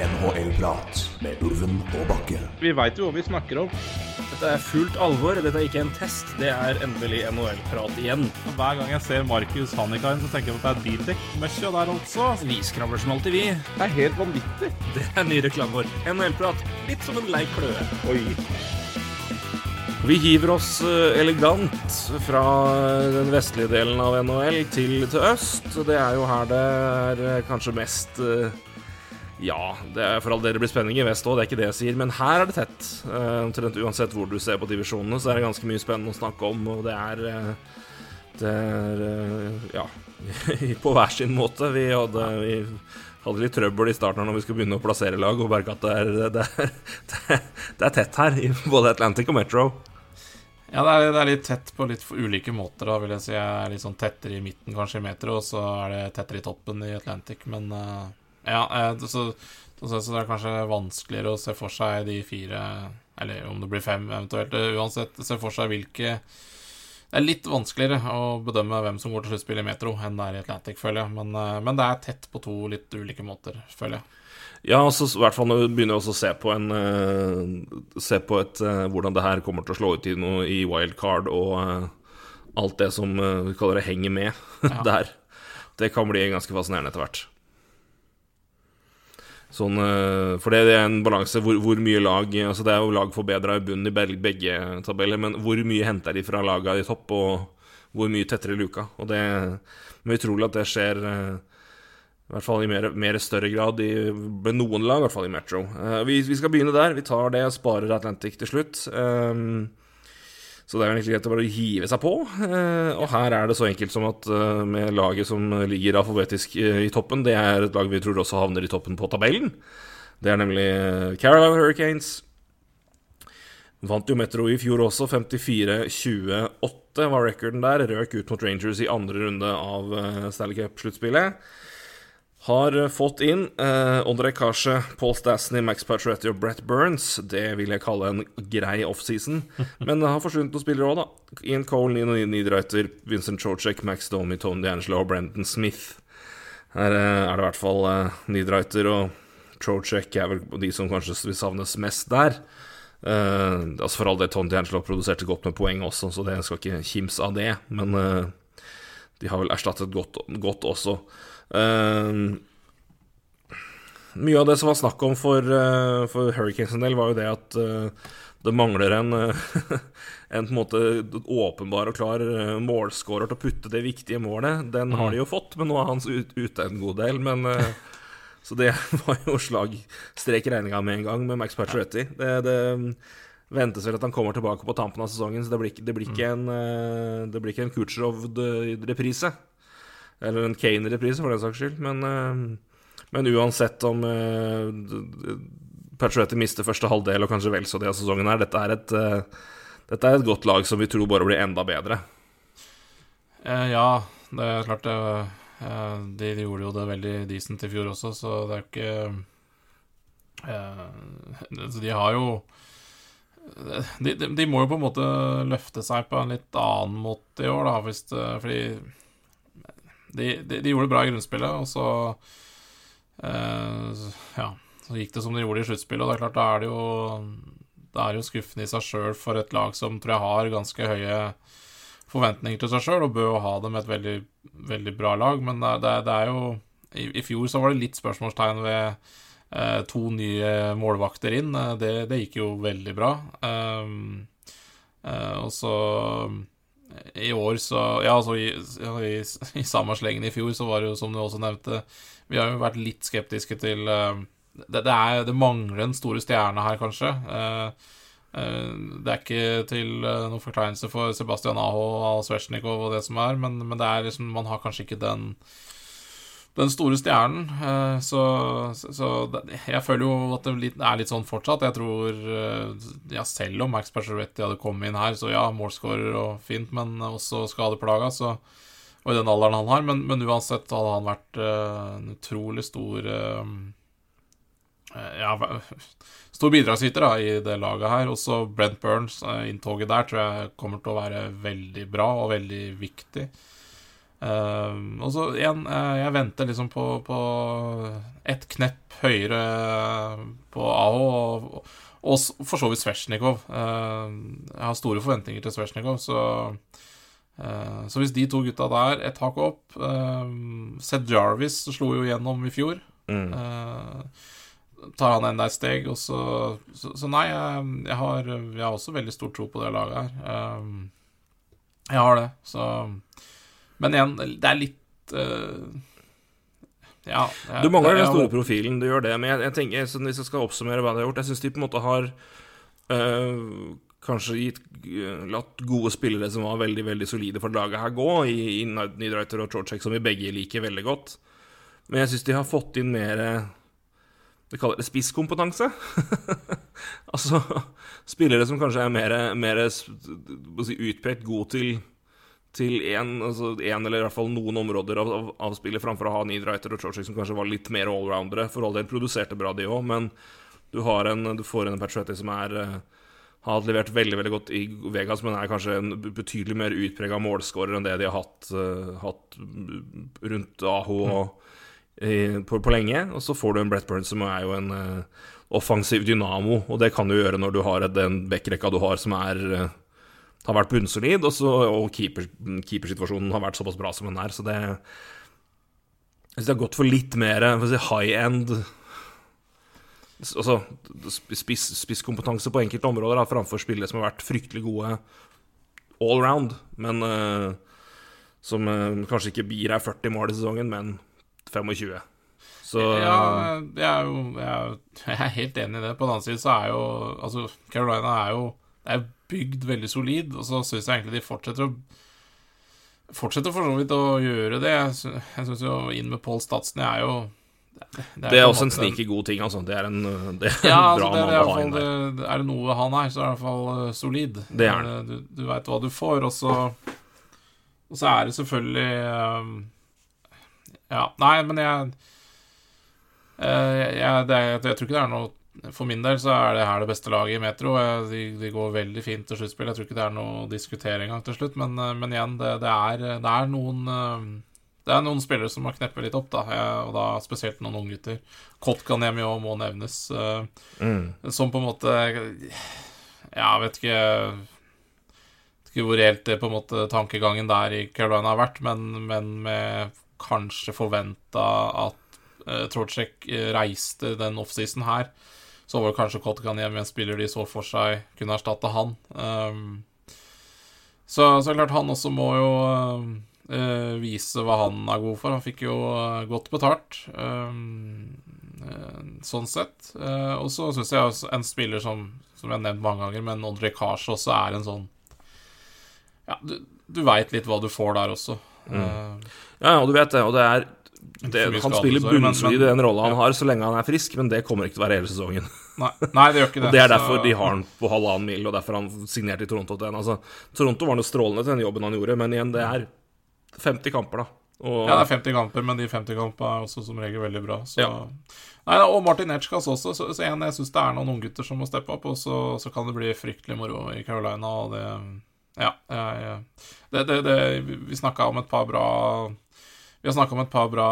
NHL-prat med Ulven og Bakke. Vi veit jo hva vi snakker om. Dette er fullt alvor. Dette er ikke en test. Det er endelig NHL-prat igjen. Hver gang jeg ser Markus Hannikainen, så tenker jeg på at det er bildekk-møkkja der altså. Vi skravler som alltid, vi. Det er helt vanvittig. Det er ny reklame vår. NHL-prat. Litt som en lei kløe. Oi. Vi hiver oss eh, elegant fra den vestlige delen av NHL til, til øst. Det er jo her det er eh, kanskje mest eh, Ja, det er for all del det blir spenning i vest òg, det er ikke det jeg sier, men her er det tett. Omtrent uh, uansett hvor du ser på divisjonene, så er det ganske mye spennende å snakke om, og det er uh, Det er uh, Ja, på hver sin måte. Vi hadde, vi hadde litt trøbbel i starten når vi skulle begynne å plassere lag, og merka at det er, det, er, det, er, tett her, i både Atlantic og Metro. Ja, det er, det er litt tett på litt ulike måter, da, vil jeg si. Jeg er litt sånn tettere i midten, kanskje, i Metro, og så er det tettere i toppen i Atlantic, men eh, ja, eh, så, så, så det er kanskje vanskeligere å se for seg de fire, eller om det blir fem eventuelt, eh, uansett, se for seg hvilke Det er litt vanskeligere å bedømme hvem som går til sluttspill i Metro, enn det er i Atlantic, føler jeg, men, eh, men det er tett på to litt ulike måter, føler jeg. Ja, altså, i hvert fall når vi begynner også å se på en Se på et hvordan det her kommer til å slå ut i noe i wildcard og alt det som vi kaller det henger med Ja. der. Det kan bli ganske fascinerende etter hvert. Sånn, eh, for det er en balanse hvor, hvor mye lag Altså Det er jo lag forbedra i bunnen i begge, tabeller, men hvor mye henter de fra laga i topp, og hvor mye tettere luka? Og det er utrolig at det skjer eh, i hvert fall i mer, mer større grad i, med noen lag, i hvert fall i Metro. Eh, vi, vi skal begynne der. Vi tar det og sparer Atlantic til slutt. Um, så det er egentlig greit å bare hive seg på. Eh, og her er det så enkelt som at eh, med laget som ligger alfabetisk eh, i toppen, det er et lag vi tror også havner i toppen på tabellen. Det er nemlig Caroline Hurricanes. Vant jo Metro i fjor også, 54-28 var recorden der. Røk ut mot Rangers i andre runde av Stanley Cup-sluttspillet. Har eh, fått inn eh, Kasje, Paul Stasny, Max Pacioretty og Brett Burns. Det vil jeg kalle en grei offseason. Men det har forsvunnet noen spillere òg, da. Ian Cole, Nino Niederreiter, Vincent Chorchek, Max Domi, Tony D'Angelo og Brendan Smith. Her eh, er det i hvert fall eh, Niederreiter og Chorchek er vel de som kanskje vil savnes mest der. Eh, altså For all del, Tony D'Angelo produserte godt med poeng også, så det skal ikke kimse av det. Men eh, de har vel erstattet godt, godt også. Eh, mye av det som var snakk om for, eh, for Hurricanes en del, var jo det at eh, det mangler en, en på en måte åpenbar og klar målscorer til å putte det viktige målet. Den har de jo fått, men nå er han ute en god del. Men, så det var jo slag strek i regninga med en gang med Max Pacioretty. Det, det ventes vel at han kommer tilbake på tampen av sesongen, så det blir, det blir ikke en, det blir ikke en Kucherov-reprise. Eller en Kane-reprise, for den saks skyld. Men, eh, men uansett om uh, Pacioretty mister første halvdel og kanskje vel så det av sesongen her, dette er, et, eh, dette er et godt lag som vi tror bare blir enda bedre. Eh, ja, det er klart det eh, de, de gjorde jo det veldig decent i fjor også, så det er ikke eh, Så de har jo de, de, de må jo på en måte løfte seg på en litt annen måte i år, da, hvis det, fordi de, de, de gjorde det bra i grunnspillet, og så eh, Ja, så gikk det som de gjorde i sluttspillet, og det er klart, da er det jo Det er jo skuffende i seg sjøl for et lag som tror jeg har ganske høye forventninger til seg sjøl, og bør jo ha det med et veldig, veldig bra lag, men det, det er jo i, I fjor så var det litt spørsmålstegn ved eh, to nye målvakter inn. Eh, Det, det gikk jo veldig bra. Um, eh, og så i år så Ja, altså i, i, i samme slengen i fjor så var det jo, som du også nevnte Vi har jo vært litt skeptiske til uh, det, det, er, det mangler en store stjerne her, kanskje. Uh, uh, det er ikke til noen forkleinelse for Sebastian Aho og Svetsjnikov og det som er, men, men det er liksom Man har kanskje ikke den den store stjernen. eh, Så, så, jeg føler jo at det er litt sånn fortsatt. Jeg tror eh, Ja, selv om Max Pacioretty hadde kommet inn her, så ja, målskårer og fint, men også skadeplaga, så Og i den alderen han har. Men, men uansett hadde han vært eh, en utrolig stor Ja, stor bidragsyter i det laget her. Også Brent Burns, inntoget der, tror jeg kommer til å være veldig bra og veldig viktig. Uh, og så igjen, uh, jeg venter liksom på, på ett knepp høyere på AO, og, og, for så vidt Svesjnikov. Uh, jeg har store forventninger til Svesjnikov, så Så hvis de to gutta der et hakk opp Seth Jarvis slo jo gjennom i fjor. Mm. tar han enda et steg, og så Så, så nei, jeg, jeg, har, jeg, har, også veldig stor tro på det laget her. jeg har det, så men igjen, det er litt uh, Ja. Jeg, du mangler den store profilen, du gjør det. Men jeg, jeg tenker, hvis jeg skal oppsummere hva de har gjort Jeg syns de på en måte har uh, kanskje gitt, uh, latt gode spillere som var veldig veldig solide for laget her, gå, i, i Nidreiter og Chorchek, som vi begge liker veldig godt. Men jeg syns de har fått inn mer Vi kaller det spisskompetanse. altså spillere som kanskje er mer, mer si, utpekt god til til én altså eller i hvert fall noen områder av, av, av spillet, framfor å ha Needwriter og Chorchik som kanskje var litt mer allroundere. For all del produserte bra, de òg, men du, en, du, får en Patchetti som er uh, har levert veldig veldig godt i Vegas, men er kanskje en betydelig mer utprega målskårer enn det de har hatt, uh, hatt rundt Aho og, mm. på, på, lenge. Og så får du en Brett Burns som er jo en uh, offensiv dynamo, og det kan du gjøre når du har den backrekka du har, som er har vært bunnsolid, og, så, og keeper, keepersituasjonen har vært såpass bra som den er. Så det Jeg det har gått for litt mer si, high end Altså spiss, spisskompetanse på enkelte områder da, framfor spillere som har vært fryktelig gode all round, men uh, som uh, kanskje ikke gir deg 40 mål i sesongen, men 25. Så Ja, jeg er jo jeg er, helt enig i det. På den annen side så er jo Altså, Carolina er jo er bygd veldig solid, og så syns jeg egentlig de fortsetter å Fortsetter for så vidt å gjøre det. Jeg syns jo inn med Paul Statsen er jo det, det, er, det er også en sneaky god ting, altså. Det er en, det er ja, en bra altså, mann å ha inn der. Er det noe han er, så er det i hvert fall uh, solid. Det er det. Du, du veit hva du får, og så Og så er det selvfølgelig um, Ja, nei, men jeg, jeg, jeg, jeg, jeg tror ikke det er noe for min del så er det her det beste laget i Metro. De, de går veldig fint til sluttspill. Jeg tror ikke det er noe å diskutere engang til slutt, men, eh, men igjen, det, det, er, det, er, noen eh, Det er noen spillere som har kneppet litt opp, da, og da spesielt noen unggutter. Kotkanemi òg må nevnes, eh, mm. som på en måte Jeg vet ikke vet ikke hvor reelt det på en måte tankegangen der i Carolina har vært, men, men med kanskje forventa at uh, Trocek reiste den offseason her så var det kanskje Kotkaniemi en spiller de så for seg kunne erstatte han. Um, så, så klart, han også må jo uh, vise hva han er god for. Han fikk jo uh, godt betalt, um, uh, sånn sett. og så syns jeg også en spiller som, som jeg har nevnt mange ganger, men Ondrej Kars også er en sånn Ja, du, du veit litt hva du får der også. Mm. ja, og du vet det, og det er det, han spiller bunnsolid i den rolla han har, så lenge han er frisk, men det kommer ikke til å være hele sesongen. Nei, nei det gjør ikke det. og Det er derfor så... de har han på halvannen mil, og derfor han signerte i Toronto til en. Altså, Toronto var noe strålende til den jobben han gjorde, men igjen, det er 50 kamper, da. Og... Ja, det er 50 kamper, men de 50 kampene er også som regel veldig bra. Så... Ja. Nei, og Martin Etchkas også. Så, så igjen, jeg syns det er noen unggutter som må steppe opp, og så, så, kan det bli fryktelig moro i Carolina, og det Ja, jeg, det, det, det, Vi snakka om et par bra vi har snakka om et par bra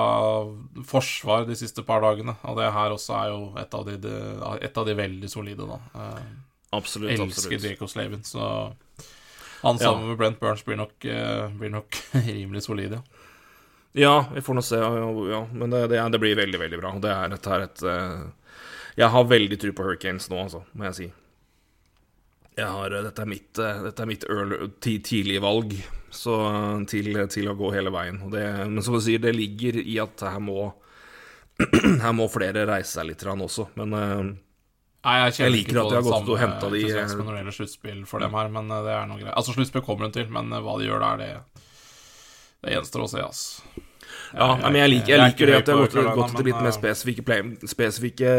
forsvar de siste par dagene, og det her også er jo et av de, et av de veldig solide, da. Eh, absolutt, Elsker absolutt. Diego Slavin, så han sammen ja. med Brent Burns blir nok, eh, blir nok rimelig solide. Ja, vi får nå se, ja, men det, det, det, blir veldig, veldig bra. Det er, dette er et uh, Jeg har veldig tro på Hurricanes nå, altså, må jeg si. Har, eh, dette er mitt, eh, dette er mitt early, tidlige valg så, til, til, å gå hele veien. Det, men som du sier, det ligger i at her må, her må flere reise seg litt også. Men Nei, jeg, jeg, liker at de har gått og henta de Når det gjelder sluttspill for dem her, men det er noe greit. Altså, sluttspill kommer hun til, men hva de gjør der, det, det gjenstår å se, altså. Ja, men jeg liker, jeg liker det at de har gått, til litt mer spesifikke, play, spesifikke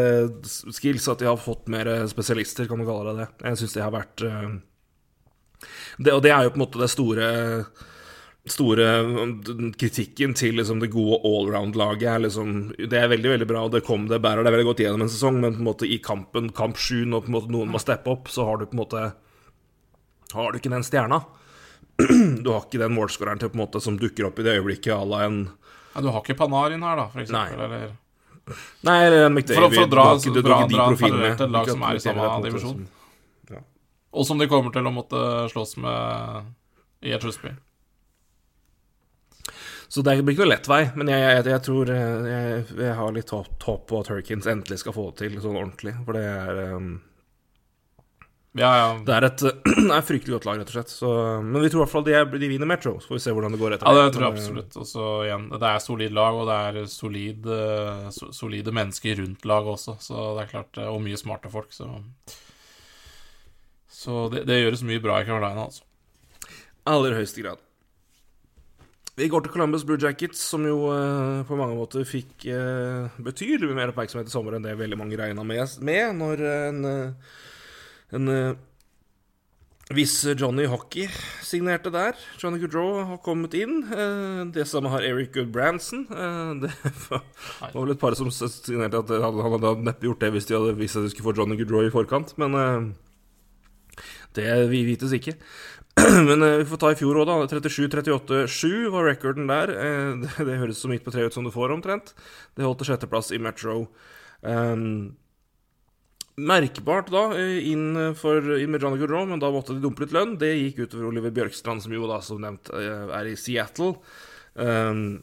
skills. At de har fått mer spesialister, kan man kalle det det. Jeg syns det har vært uh, det, Og det er jo på en måte det store store kritikken til liksom, det gode allround-laget er liksom Det er veldig veldig bra, og det kom det bærer det veldig godt gjennom en sesong, men på en måte i kampen, kamp sju, når på en måte noen må steppe opp, så har du på en måte Har du ikke den stjerna. Du har ikke den målskåreren til på en måte som dukker opp i det øyeblikket à la en Ja, du har ikke Panarin her, da, for eksempel. Nei. Eller Nei, eller en McDavid. For for å dra- du har ikke, du, dra- har ikke dra et lag som er i samme divisjon. som- Og som de kommer til å måtte slåss med i et sluttspill. Så det blir ikke noe lett vei, men jeg, jeg, jeg tror eh, jeg, jeg har litt håp på at Hurricanes endelig skal få det til sånn ordentlig. For det er um, Ja, ja. Det er et er fryktelig godt lag, rett og slett. Så, men vi tror i hvert fall de, er, de vinner Metro. Så får vi se hvordan det går etter det. Ja, det tror jeg absolutt. Og så igjen, det er solid lag, og det er solid, eh, so- solide mennesker rundt laget også. Så det er klart, eh, Og mye smarte folk, så Så det, det gjøres mye bra i Carolina, altså. Aller høyeste grad. Vi går til Columbus Blue Jackets, som jo eh, på mange måter fikk eh, betydelig mer oppmerksomhet i sommer enn det veldig mange regna med, med når en, eh, en eh, viss Johnny Hockey signerte der. Johnny Goodrow har kommet inn. eh, det samme har Eric Goodbranson. Uh, det var vel et par som signerte at han hadde neppe gjort det hvis de hadde visst at de skulle få Johnny Goodrow i forkant, men eh, det vi vites ikke. Men eh, vi får ta i fjor òg, da. 37-38-7 var recorden der. Eh, det, det høres så midt på treet ut som du får, omtrent. Det holdt til sjetteplass i Metro. Um, merkbart da, eh, inn, for, inn med men da måtte de dumpe litt lønn. Det gikk utover Oliver Bjørkstrand, som jo da, som nevnt, eh, er i Seattle. Um,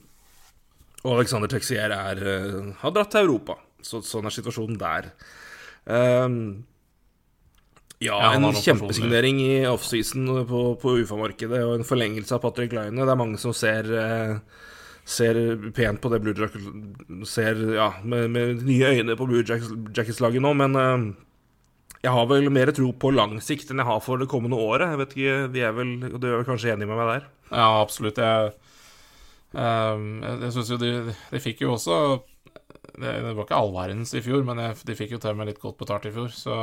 og Alexander Texier er, eh, har dratt til Europa. Så, sånn er situasjonen der. Um, ja, Ja, en kjempesignering i offseason på, på UFA-markedet og en forlengelse av Patrick Line. Det er mange som ser, eh, ser pent på det Blue Jackets Ser ja, med, med nye øyne på Blue Jackets- Jackets-laget nå, men uh, jeg har vel mer tro på lang sikt enn jeg har for det kommende året. Jeg vet ikke, Vi er vel Du er vel kanskje enig med meg der? Ja, absolutt. Jeg, ehm, jeg, syns jo de, de fikk jo også det, det var ikke all verdens i fjor, men jeg, de fikk jo til med litt godt betalt i fjor. Så,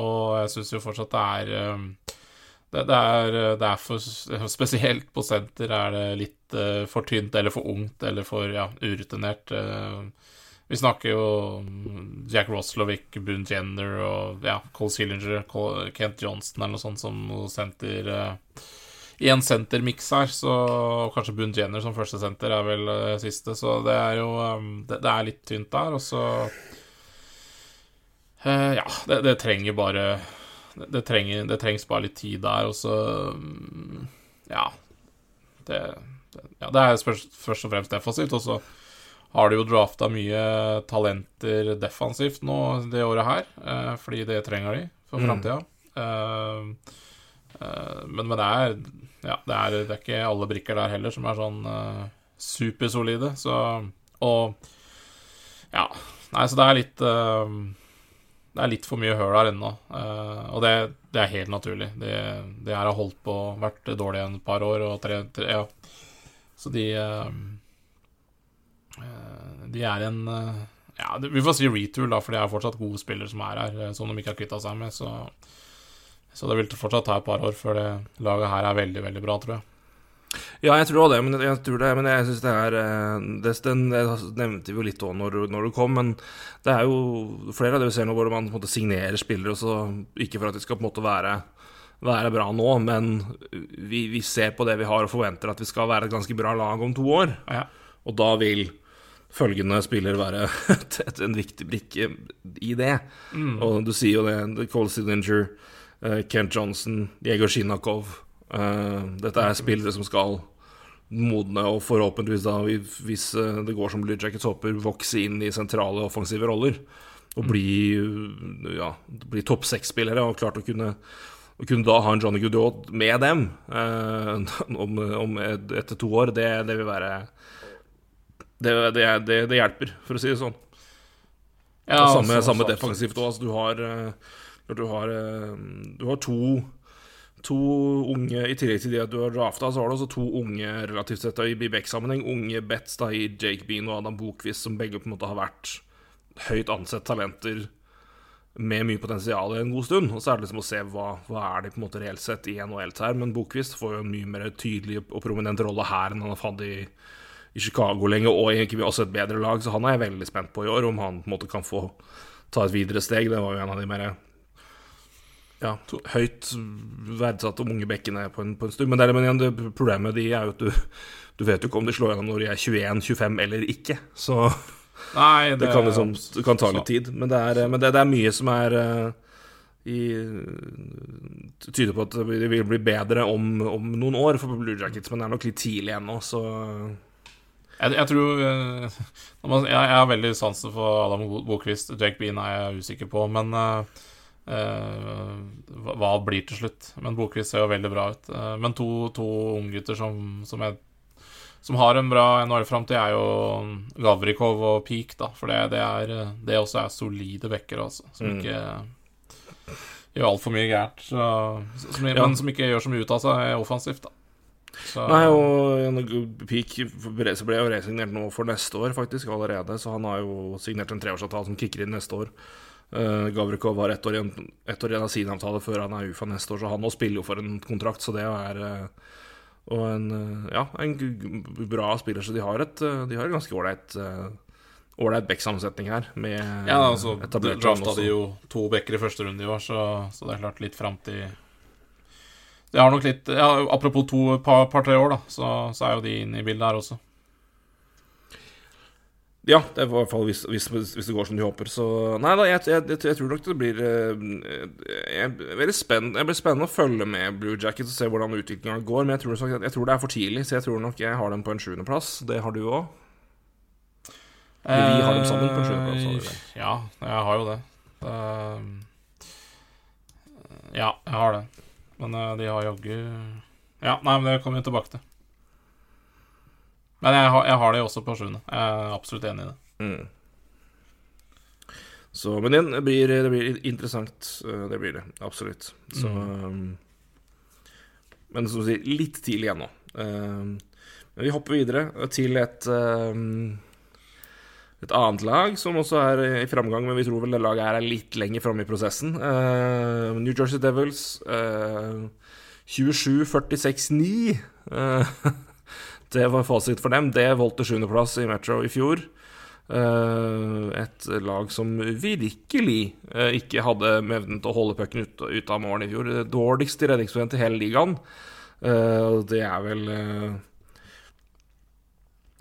og jeg syns jo fortsatt det er ehm, det, det, er, det er for Spesielt på senter er det litt uh, for tynt eller for ungt eller for ja, urutinert. Uh, vi snakker jo Jack Roslovic, Boone Jenner og ja, Cole Sillinger, Kent Johnston eller noe sånt som senter uh, i en sentermiks her, så og kanskje Boone Jenner som første senter er vel siste, så det er jo um, det, det er litt tynt der, og så Uh, Ja, det, det trenger bare det, det, trenger, det trengs bare litt tid der, og så um, Ja. Det, ja, det er spørs, først og fremst defensivt, og så har de jo drafta mye talenter defensivt nå det året her, eh, fordi det trenger de for Mm. Eh, eh, men, men det er ja, det er, det er ikke alle brikker der heller som er sånn uh, supersolide, så Og ja. Nei, så det er litt eh, Det er litt for mye høl her ennå. eh, og det, det er helt naturlig. Det, det her har holdt på vært dårlig en par år, og tre, tre Ja. Så de eh, eh, De er en Ja, vi får si retool, da, for det er fortsatt gode spillere som er her, som de ikke har kvitta seg med. Så, så det vil fortsatt ta et par år før det laget her er veldig, veldig bra, tror jeg. Ja, jeg tror også det, men jeg, tror det, men jeg syns det er eh, det, Den det nevnte vi jo litt òg når, når det kom, men det er jo flere av det vi ser nå hvor man på en måte signerer spillere, også, ikke for at de skal på en måte være, være bra nå, men vi, vi ser på det vi har og forventer at vi skal være et ganske bra lag om to år. Ja. Og da vil følgende spiller være en viktig brikke i det. Og du sier jo det. Cole Sillinger, eh, Kent Johnson, Diego Shinakov. Eh, dette er spillere som skal modne og forhåpentligvis, da, hvis eh, det går som Blue Jackets håper, vokse inn i sentrale offensive roller. Og bli, ja, bli topp seks-spillere og klart å kunne å kunne da ha en Johnny Goodot med dem eh, om, om et, etter to år, det, det vil være det, det, det, hjelper, for å si det sånn. Ja, samme, så- samme så- defensivt òg. Altså, du har, du har, du har to, to unge I tillegg til de at du har drafta, så har du også to unge relativt sett i Bibek-sammenheng. Unge bets da i Jake Bean og Adam Bokvist, som begge på en måte har vært høyt ansett talenter med mye potensial i en god stund. Og så er det liksom å se hva, hva er de på en måte reelt sett i NHL her. Men Bokvist får jo en mye mer tydelig og prominent rolle her enn han har hatt i, i Chicago lenge, og egentlig også et bedre lag. Så han er jeg veldig spent på i år, om han på en måte kan få ta et videre steg. Det var jo en av de mer ja, høyt verdsatte mange bekkene på en, på en stund. Men, der, men igjen, det problemet de er jo at du, du vet jo ikke om de slår gjennom når de er 21-25 eller ikke. Så Nei, det, kan, liksom, det kan ta litt tid. Men det er, men det, det er mye som er uh, i, tyder på at det vil bli bedre om, om, noen år for Blue Jackets, men det er nok litt tidlig ennå, så jeg, jeg, tror jeg, jeg, har veldig sansen for Adam Bokrist. Jake Bean er jeg usikker på, men uh, Uh, hva blir til slutt. Men Bokvist ser jo veldig bra ut. Uh, men to, to unggutter som, som, som, har en bra NHL-framtid, er jo Gavrikov og Peak, da. For det, det, er, det også er solide backer, altså. Som mm. ikke gjør altfor mye gærent. Så, som, ja. Men som ikke gjør så mye ut av seg offensivt, da. Så. Nei, og Peak ble jo resignert nå for neste år, faktisk, allerede. Så han har jo signert en treårsavtale som kicker inn neste år. Uh, Gavrikov har ett år, igjen, ett år igjen av sin avtale før han er UFA neste år, så han nå spiller jo for en kontrakt, så det er uh, Og en, uh, ja, en bra spiller, så de har et, de har et ganske ålreit ålreit backsammensetning her. Med ja, altså, drafta de jo to backer i første runde i år, så, så det er klart litt framtid Det har nok litt ja, Apropos to par-tre par, år, da, så, så, er jo de inne i bildet her også. Ja, det er i hvert fall hvis, hvis, hvis, det går som de håper. Så Nei da, jeg, jeg, jeg, jeg tror nok det blir eh, Jeg veldig spent Det blir spennende å følge med Blue Jackets og se hvordan utviklinga går. Men jeg tror, jeg tror, det er for tidlig, så jeg tror nok jeg har dem på en sjuendeplass. Det har du òg. Vi har dem sammen på en sjuendeplass. Ja, jeg har jo det. Uh, ja, jeg har det. Men de har jaggu Ja, nei, men det kommer vi tilbake til. Men jeg har, jeg har det også på sjuende. Jeg er absolutt enig i det. Mm. Så, men igjen, det blir, det blir, interessant. Eh, det blir det. Absolutt. Så mm. um, Men som du sier, litt tidlig ennå. nå. men vi hopper videre til et et annet lag som også er i framgang, men vi tror vel det laget her er litt lenger framme i prosessen. Uh, New Jersey Devils uh, 27-46-9. Uh, Det var fasit for dem. Det valgte sjuendeplass i Metro i fjor. Eh, et lag som virkelig eh, ikke hadde evnen til å holde pucken ut, ut, av målen i fjor. Dårligste redningsprosent i hele ligaen. Eh, det er vel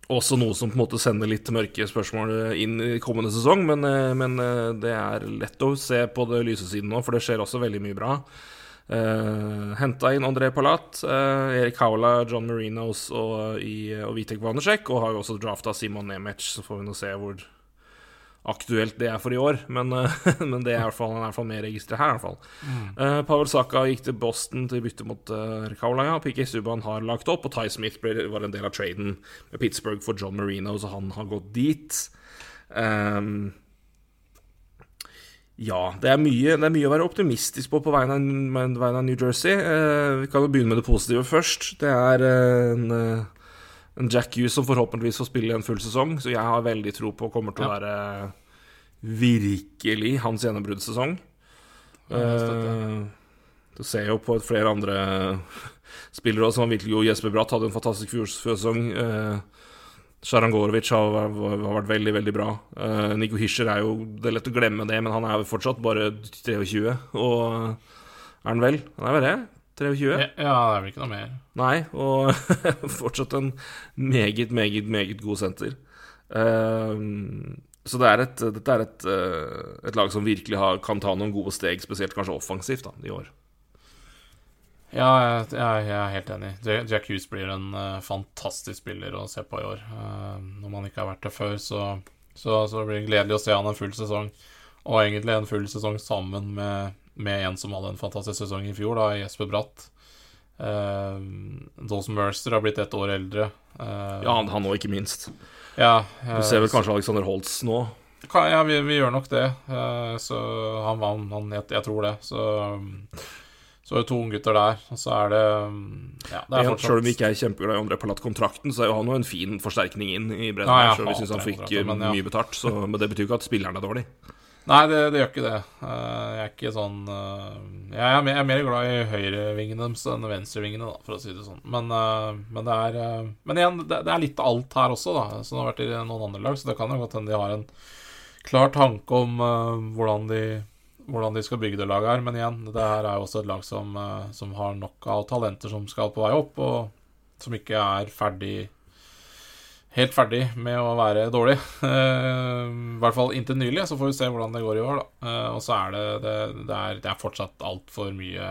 også noe som på en måte sender litt mørke spørsmål inn i kommende sesong, men, men det er lett å se på det lyse siden nå, for det skjer også veldig mye bra. Uh, eh, Henta inn André Palat, uh, Erik Haula, John Marinos og, i, og Vitek Vanecek, og har jo også drafta Simon Nemec, så får vi nå se hvor aktuelt det er for i år. Men, uh, men det er i hvert fall, han er i hvert fall med registeret her, i hvert fall. Mm. Pavel Saka gikk til Boston til bytte mot Erik Haula, ja. PK Subhaan har lagt opp, og Ty Smith ble, var en del av traden med Pittsburgh for John Marino, så han har gått dit. Um, ja, det er, mye, det er mye å være optimistisk på på vegne av, vegne av New Jersey. Eh, vi kan jo begynne med det positive først. Det er eh, en, eh, en, Jack Hughes som forhåpentligvis får spille en full sesong, så jeg har veldig tro på kommer til å være virkelig hans gjennombruddssesong. Eh, du ser jo på flere andre spillere også, som virkelig god Jesper Bratt hadde en fantastisk fjorsesong. Eh, Sjarangorovic har, har, vært veldig, veldig bra. Uh, Nico Hischer er jo Det er lett å glemme det, men han er jo fortsatt bare 23. Og er han vel? Han er vel det? 23? Ja, det er vel ikke noe mer. Nei, og fortsatt en meget, meget, meget god senter. Uh, så det er et, dette er et, uh, et lag som virkelig har, kan ta noen gode steg, spesielt kanskje offensivt, da, i år. Ja, jeg, jeg, er helt enig. Jack Hughes blir en uh, fantastisk spiller å se på i år. Uh, når man ikke har vært det før, så, så, så blir det gledelig å se han en full sesong. Og egentlig en full sesong sammen med, med en som hadde en fantastisk sesong i fjor, da, Jesper Bratt. Uh, Dawson Mercer har blitt ett år eldre. Uh, ja, han òg, ikke minst. Ja, du ser vel kanskje Alexander Holtz nå? Ja, vi, vi gjør nok det. så han, han, han jeg, jeg, tror det. Så um, så er det to unggutter der, og så er det ja, det er fortsatt... Selv om vi ikke er kjempeglad i André Palat-kontrakten, så er jo han jo en fin forsterkning inn i bredden. Nei, her, så vi syns han fikk men, ja. mye betalt. Så, men det betyr jo ikke at spilleren er dårlig. Nei, det, det, gjør ikke det. Eh, jeg er ikke sånn eh, Jeg er mer, jeg er mer glad i høyrevingene deres enn venstrevingene, da, for å si det sånn. Men, eh, men det er Men igjen, det, det er litt alt her også, da, som har vært i noen andre lag, så det kan jo godt hende de har en klar tanke om hvordan de hvordan de skal bygge det laget her. Men igjen, det her er jo også et lag som, eh, som har nok av talenter som skal på vei opp, og som ikke er ferdig helt ferdig med å være dårlig. Eh, I hvert fall inntil nylig. Så får vi se hvordan det går i år, da. Eh, og så er det Det, det er, det er fortsatt altfor mye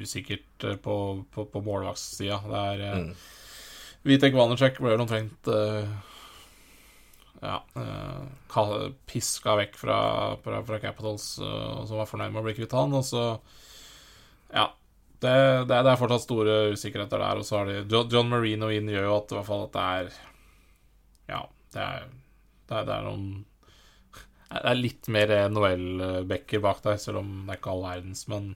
usikkert på, på, på målvaktssida. Det er mm. Vitek Vanecek ble vel omtrent uh, ja, uh, piska vekk fra, fra, fra Capitals, uh, som var fornøyd med å bli kvitt han. Og så Ja. Det, det, er fortsatt store usikkerheter der. Og så har de John, Marino inn gjør jo at, i hvert fall at det er ja, det er, det er, det er noen Det er litt mer Noel-backer bak der, selv om det er ikke all verdens. Men,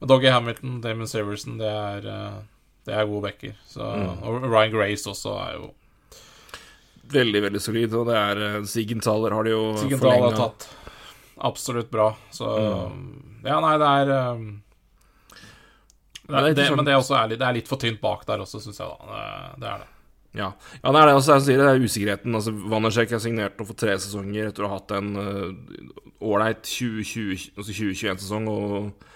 men Doggy Hamilton, Damon Severson, det er, eh, det er gode backer. Så, mm. Og Ryan Grace også er jo Veldig, veldig solid. Og det er uh, Sigenthaler har de jo Sigenthaler har tatt absolutt bra. Så mm. Ja, nei, det er um, det, det, men det er ærlig, det er litt for tynt bak der også, syns jeg. da det, det er det. Ja. ja, det er det også jeg sier, det er usikkerheten. Altså, Vannersek har signert nå for tre sesonger etter å ha hatt en eh, ålreit uh, 2021-sesong og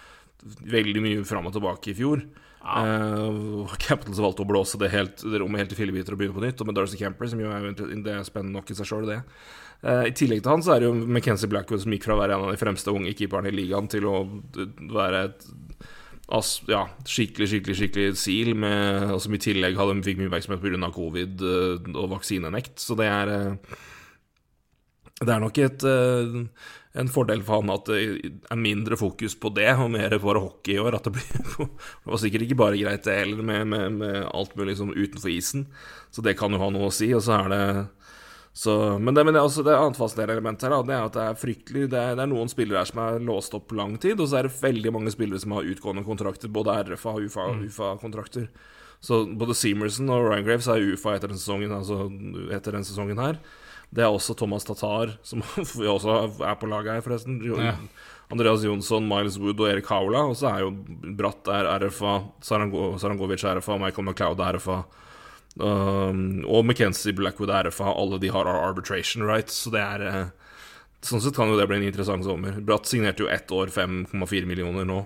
veldig mye fram og tilbake i fjor. Ja. Uh, Capitals valgte å blåse det, helt, det rommet helt i fillebiter og begynne på nytt. Og med Darcy Camper, som jo er, spennende nok i seg sjøl, det. Uh, I tillegg til han så er det jo McKenzie Blackwood som gikk fra å være en av de fremste unge keeperne i ligaen til å være et Altså, ja, skikkelig, skikkelig skikkelig SEAL, med, og som i tillegg hadde, fikk mye oppmerksomhet pga. covid uh, og vaksinenekt. Så det er Det er nok et, en fordel for han at det er mindre fokus på det, og mer bare hockey i år. At det, blir, det var sikkert ikke bare greit, det heller, med, med, med, alt mulig liksom, utenfor isen. Så det kan jo ha noe å si. Og så er det så, men, det, men det, er også det annet fascinerende element her, da, det er at det er fryktelig det er, det er, noen spillere her som er låst opp lang tid, og så er det veldig mange spillere som har utgående kontrakter, både RFA og UFA-kontrakter. Mm. UFA så både Seamerson og Ryan Graves er UFA etter denne sesongen, altså etter sesongen her. Det er også Thomas Tatar, som vi også er på laget her, forresten. Ja. Andreas Jonsson, Miles Wood og Erik Haula. Og så er jo Bratt er RFA, Sarangovic RFA, Michael McLeod er RFA. Um, og McKenzie Blackwood RFA, alle de har arbitration rights, så det er uh, Sånn sett kan jo det bli en interessant sommer. Bratt signerte jo ett år 5,4 millioner nå.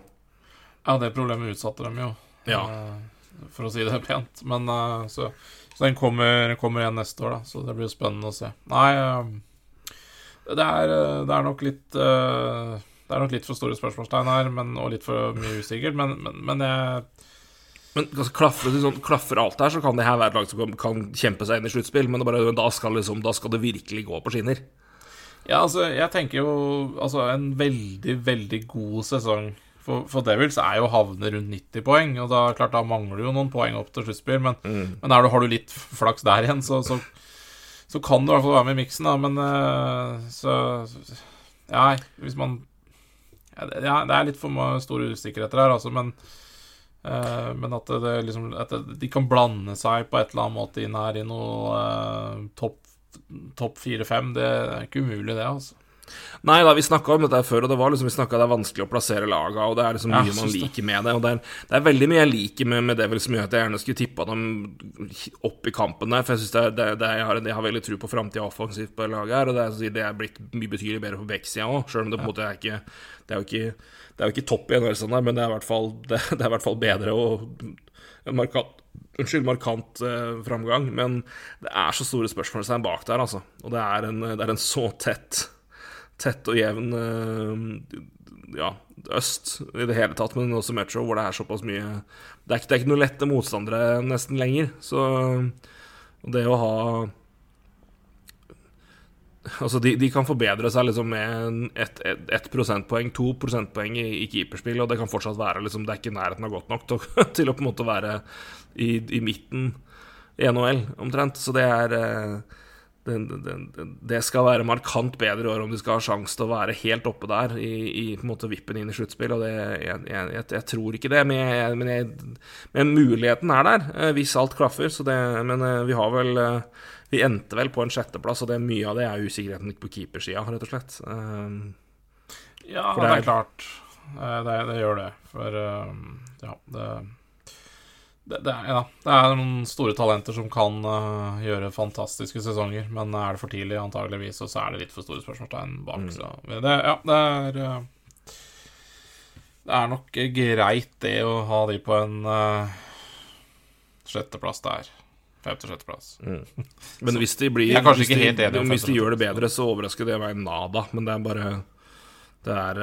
Ja, det problemet utsatte dem jo, ja. uh, for å si det pent. Men uh, så, så, den kommer, kommer, igjen neste år, da, så det blir jo spennende å se. Nei, det er, det, er, nok litt Det er nok litt for store spørsmålstegn her, men, og litt for mye usikkert, men, men, men jeg men altså, klaffer, sånn, klaffer, alt her, så kan det her være et lag som kan, kan, kjempe seg inn i sluttspill, men bare, da, skal liksom, da, skal det virkelig gå på skinner. Ja, altså, jeg tenker jo Altså, en veldig, veldig god sesong for, for Devils er jo å havne rundt 90 poeng, og da, klart, da mangler du jo noen poeng opp til sluttspill, men, mm. men du, har du litt flaks der igjen, så, så, så kan du i hvert fall være med i miksen, da, men uh, så Ja, hvis man ja, det er litt for store usikkerheter her, altså, men Uh, men at, det, liksom, at de kan blande seg på et eller annet måte inn her i noe uh, topp top 4-5, det er ikke umulig, det, altså. Nei da, vi snakka om dette før, og det var liksom, vi snakka det er vanskelig å plassere laga, og det er liksom mye ja, man liker med det. Og det er, det er, veldig mye jeg liker med, med det vel som gjør at jeg gjerne skulle tippa dem opp i kampen der, for jeg syns det, det, det, jeg, har, jeg har veldig tro på framtida offensivt på laget her, og det er, det er blitt mye betydelig bedre på backsida òg, sjøl om det på en måte er ikke Det er jo ikke, det er jo ikke topp i NHL-sånn, men det er i hvert fall, det, er i hvert fall bedre og markant Unnskyld, markant eh, framgang, men det er så store spørsmålstegn bak der, altså. Og det er en, det er en så tett tett og jevn eh, ja, øst i det hele tatt, men også Metro, hvor det er såpass mye Det er ikke, det er ikke noen lette motstandere nesten lenger. Så det å ha Altså, de, de kan forbedre seg liksom med ett et, et prosentpoeng, to prosentpoeng i, i keeperspill, og det kan fortsatt være liksom, Det er ikke nærheten av godt nok til, til å på en måte være i, i midten i NHL, omtrent. Så det er eh, det, det, det, skal være markant bedre i år om de skal ha sjanse til å være helt oppe der i, i på en måte vippen inn i sluttspill. Og jeg, jeg, jeg, jeg, tror ikke det, men, men, men, muligheten er der eh, hvis alt klaffer. men eh, vi har vel eh, Vi endte vel på en sjetteplass, og det, mye av det er usikkerheten på keepersida, rett og slett. ja, det er, det er klart. Det, det, gjør det. For ja, det det, det, ja, det, er, noen store talenter som kan uh, gjøre fantastiske sesonger, men er det for tidlig, antageligvis, og så er det litt for store spørsmålstegn bak. Mm. Så det, ja, det er uh, Det er nok greit, det, å ha de på en uh, sjetteplass der. Femte-sjetteplass. Men hvis de blir Jeg er kanskje hvis ikke de, helt enig om Hvis de gjør det bedre, så overrasker det meg nada. Men det er bare Det er,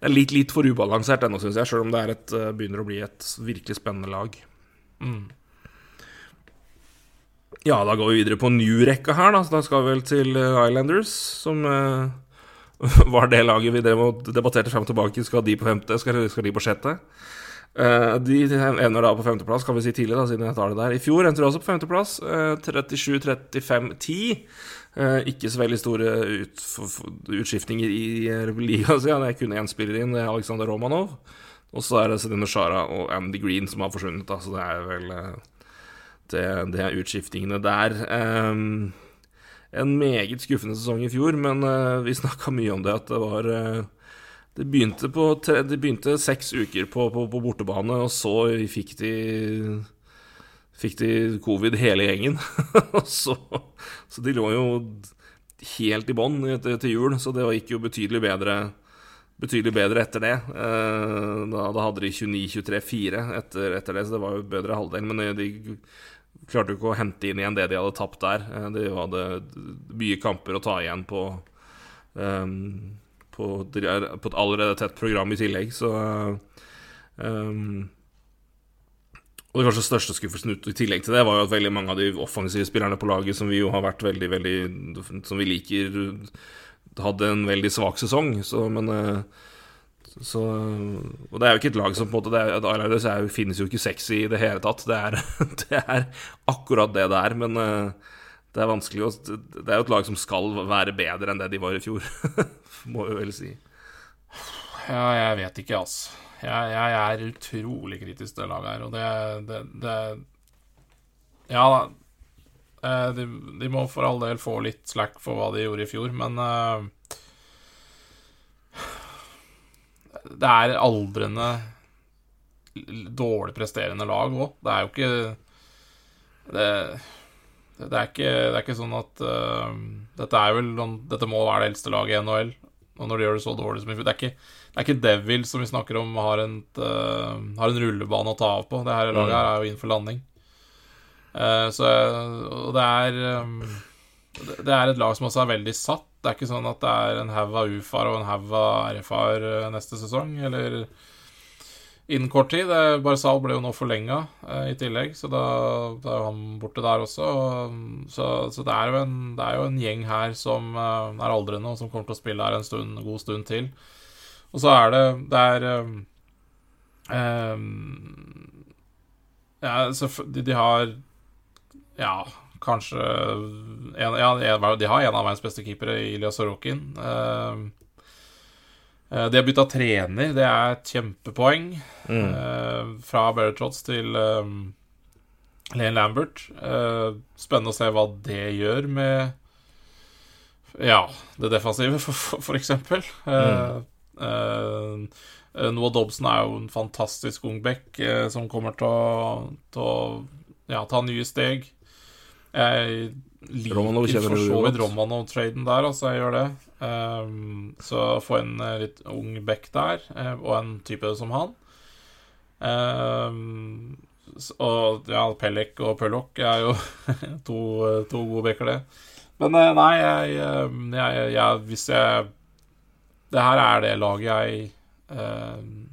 det er litt, litt for ubalansert ennå, syns jeg. Sjøl om det et, eh, begynner å bli et virkelig spennende lag. Mm. Ja, da går vi videre på new-rekka her, da. Så da skal vi vel til eh, Islanders, som uh, var det laget vi debatterte frem og tilbake. Skal de på femte, skal, skal de på sjette? Uh, de ender da på femteplass, kan vi si tidlig, da, siden jeg tar det der. I fjor endte de også på femteplass. Uh, 37-35-10. Eh, ikke så veldig store ut, utskiftninger i uh, ligaen. Så ja, det er kun én spiller inn, det er Aleksandr Romanov. Og så er det Sedine Shara og Andy Green som har forsvunnet, da, så det er vel eh, det, det er utskiftingene der. Um, en meget skuffende sesong i fjor, men uh, vi snakka mye om det at det var uh, Det begynte, tre, det begynte seks uker på, på, på bortebane, og så fikk de Fikk de covid hele gjengen. Så, så de lå jo helt i bånn til, jul, så det gikk jo betydelig bedre betydelig bedre etter det. Eh, Da, da hadde de 29-23-4 etter, etter det, så det var jo bedre halvdel. Men de, klarte jo ikke å hente inn igjen det de hadde tapt der. Eh, De hadde mye kamper å ta igjen på eh, på, på et allerede tett program i tillegg, så eh, og det kanskje største skuffelsen ut i tillegg til det var jo at veldig mange av de offensive spillerne på laget som vi jo har vært veldig, veldig Som vi liker, hadde en veldig svak sesong. Så, men eh, så, Og det er jo ikke et lag som på en måte det er, det, er finnes jo ikke sexy i det hele tatt. Det er, det er akkurat det det er. Men eh, det er vanskelig å Det er jo et lag som skal være bedre enn det de var i fjor, må vi vel si. Ja, jeg vet ikke, altså. Jeg, jeg er utrolig kritisk til det laget her, og det, det, det Ja da. Eh, De, de må for all del få litt slack for hva de gjorde i fjor, men uh, Det er aldrende dårlig presterende lag òg. Det er jo ikke det, det, er ikke det er ikke sånn at uh, Dette vel Dette må være det eldste laget i NHL. Og når de gjør det så dårlig som i fjor Det er ikke, Devil som vi snakker om har en, uh, har en rullebane å ta av på. Det her laget her er jo inn for landing. Uh, så Og det er um, det, er et lag som også er veldig satt. Det er ikke sånn at det er en haug av UFA-er og en haug av RFA-er neste sesong, eller innen kort tid. Barzal ble jo nå forlenga eh, i tillegg, så da, da er jo han borte der også. Og, så så det, er en, det er jo en gjeng her som eh, er aldrende, og som kommer til å spille her en stund, god stund til. Og så er det Det er eh, um, Ja, de, de har Ja, kanskje en, Ja, de har en av verdens beste keepere, Ilya Sorokin. Eh, de har bytta trener, det er et kjempepoeng. Eh, fra Barry til um, Lane Lambert. Eh, spennende å se hva det gjør med Ja, det defensive, for, for, for eksempel. Eh, eh, Noah Dobson er jo en fantastisk ung back eh, som kommer til å, til å ja, ta nye steg. Jeg liker Romanov for så vidt. Romanov-traden der, altså. Jeg gjør det. Um, så få en eh, litt ung back der, eh, og en type som han. Um, og ja, Pellek og Pøllok er jo to, to gode backer, det. Men eh, nei, jeg, eh, jeg, jeg Hvis jeg Det her er det laget jeg um,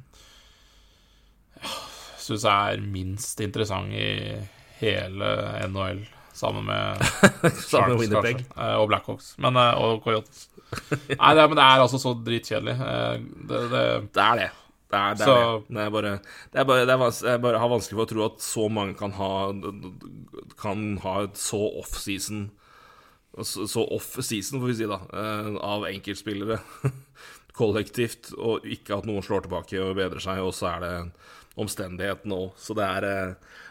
syns er minst interessant i hele NHL, sammen med Sammen med Winnipeg. kanskje, eh, og Blackhawks. Men, eh, og Coyotes. Nei, det, men det er altså så dritkjedelig. Eh, Det, det, Det er det. Det er, det, er Så- det. det er bare Det er bare, det er bare, jeg bare har vanskelig for å tro at så mange kan ha Kan ha et så off-season Så off-season, får vi si, da, av enkeltspillere kollektivt, og ikke at noen slår tilbake og bedrer seg, og så er det omstendighetene òg. Så det er,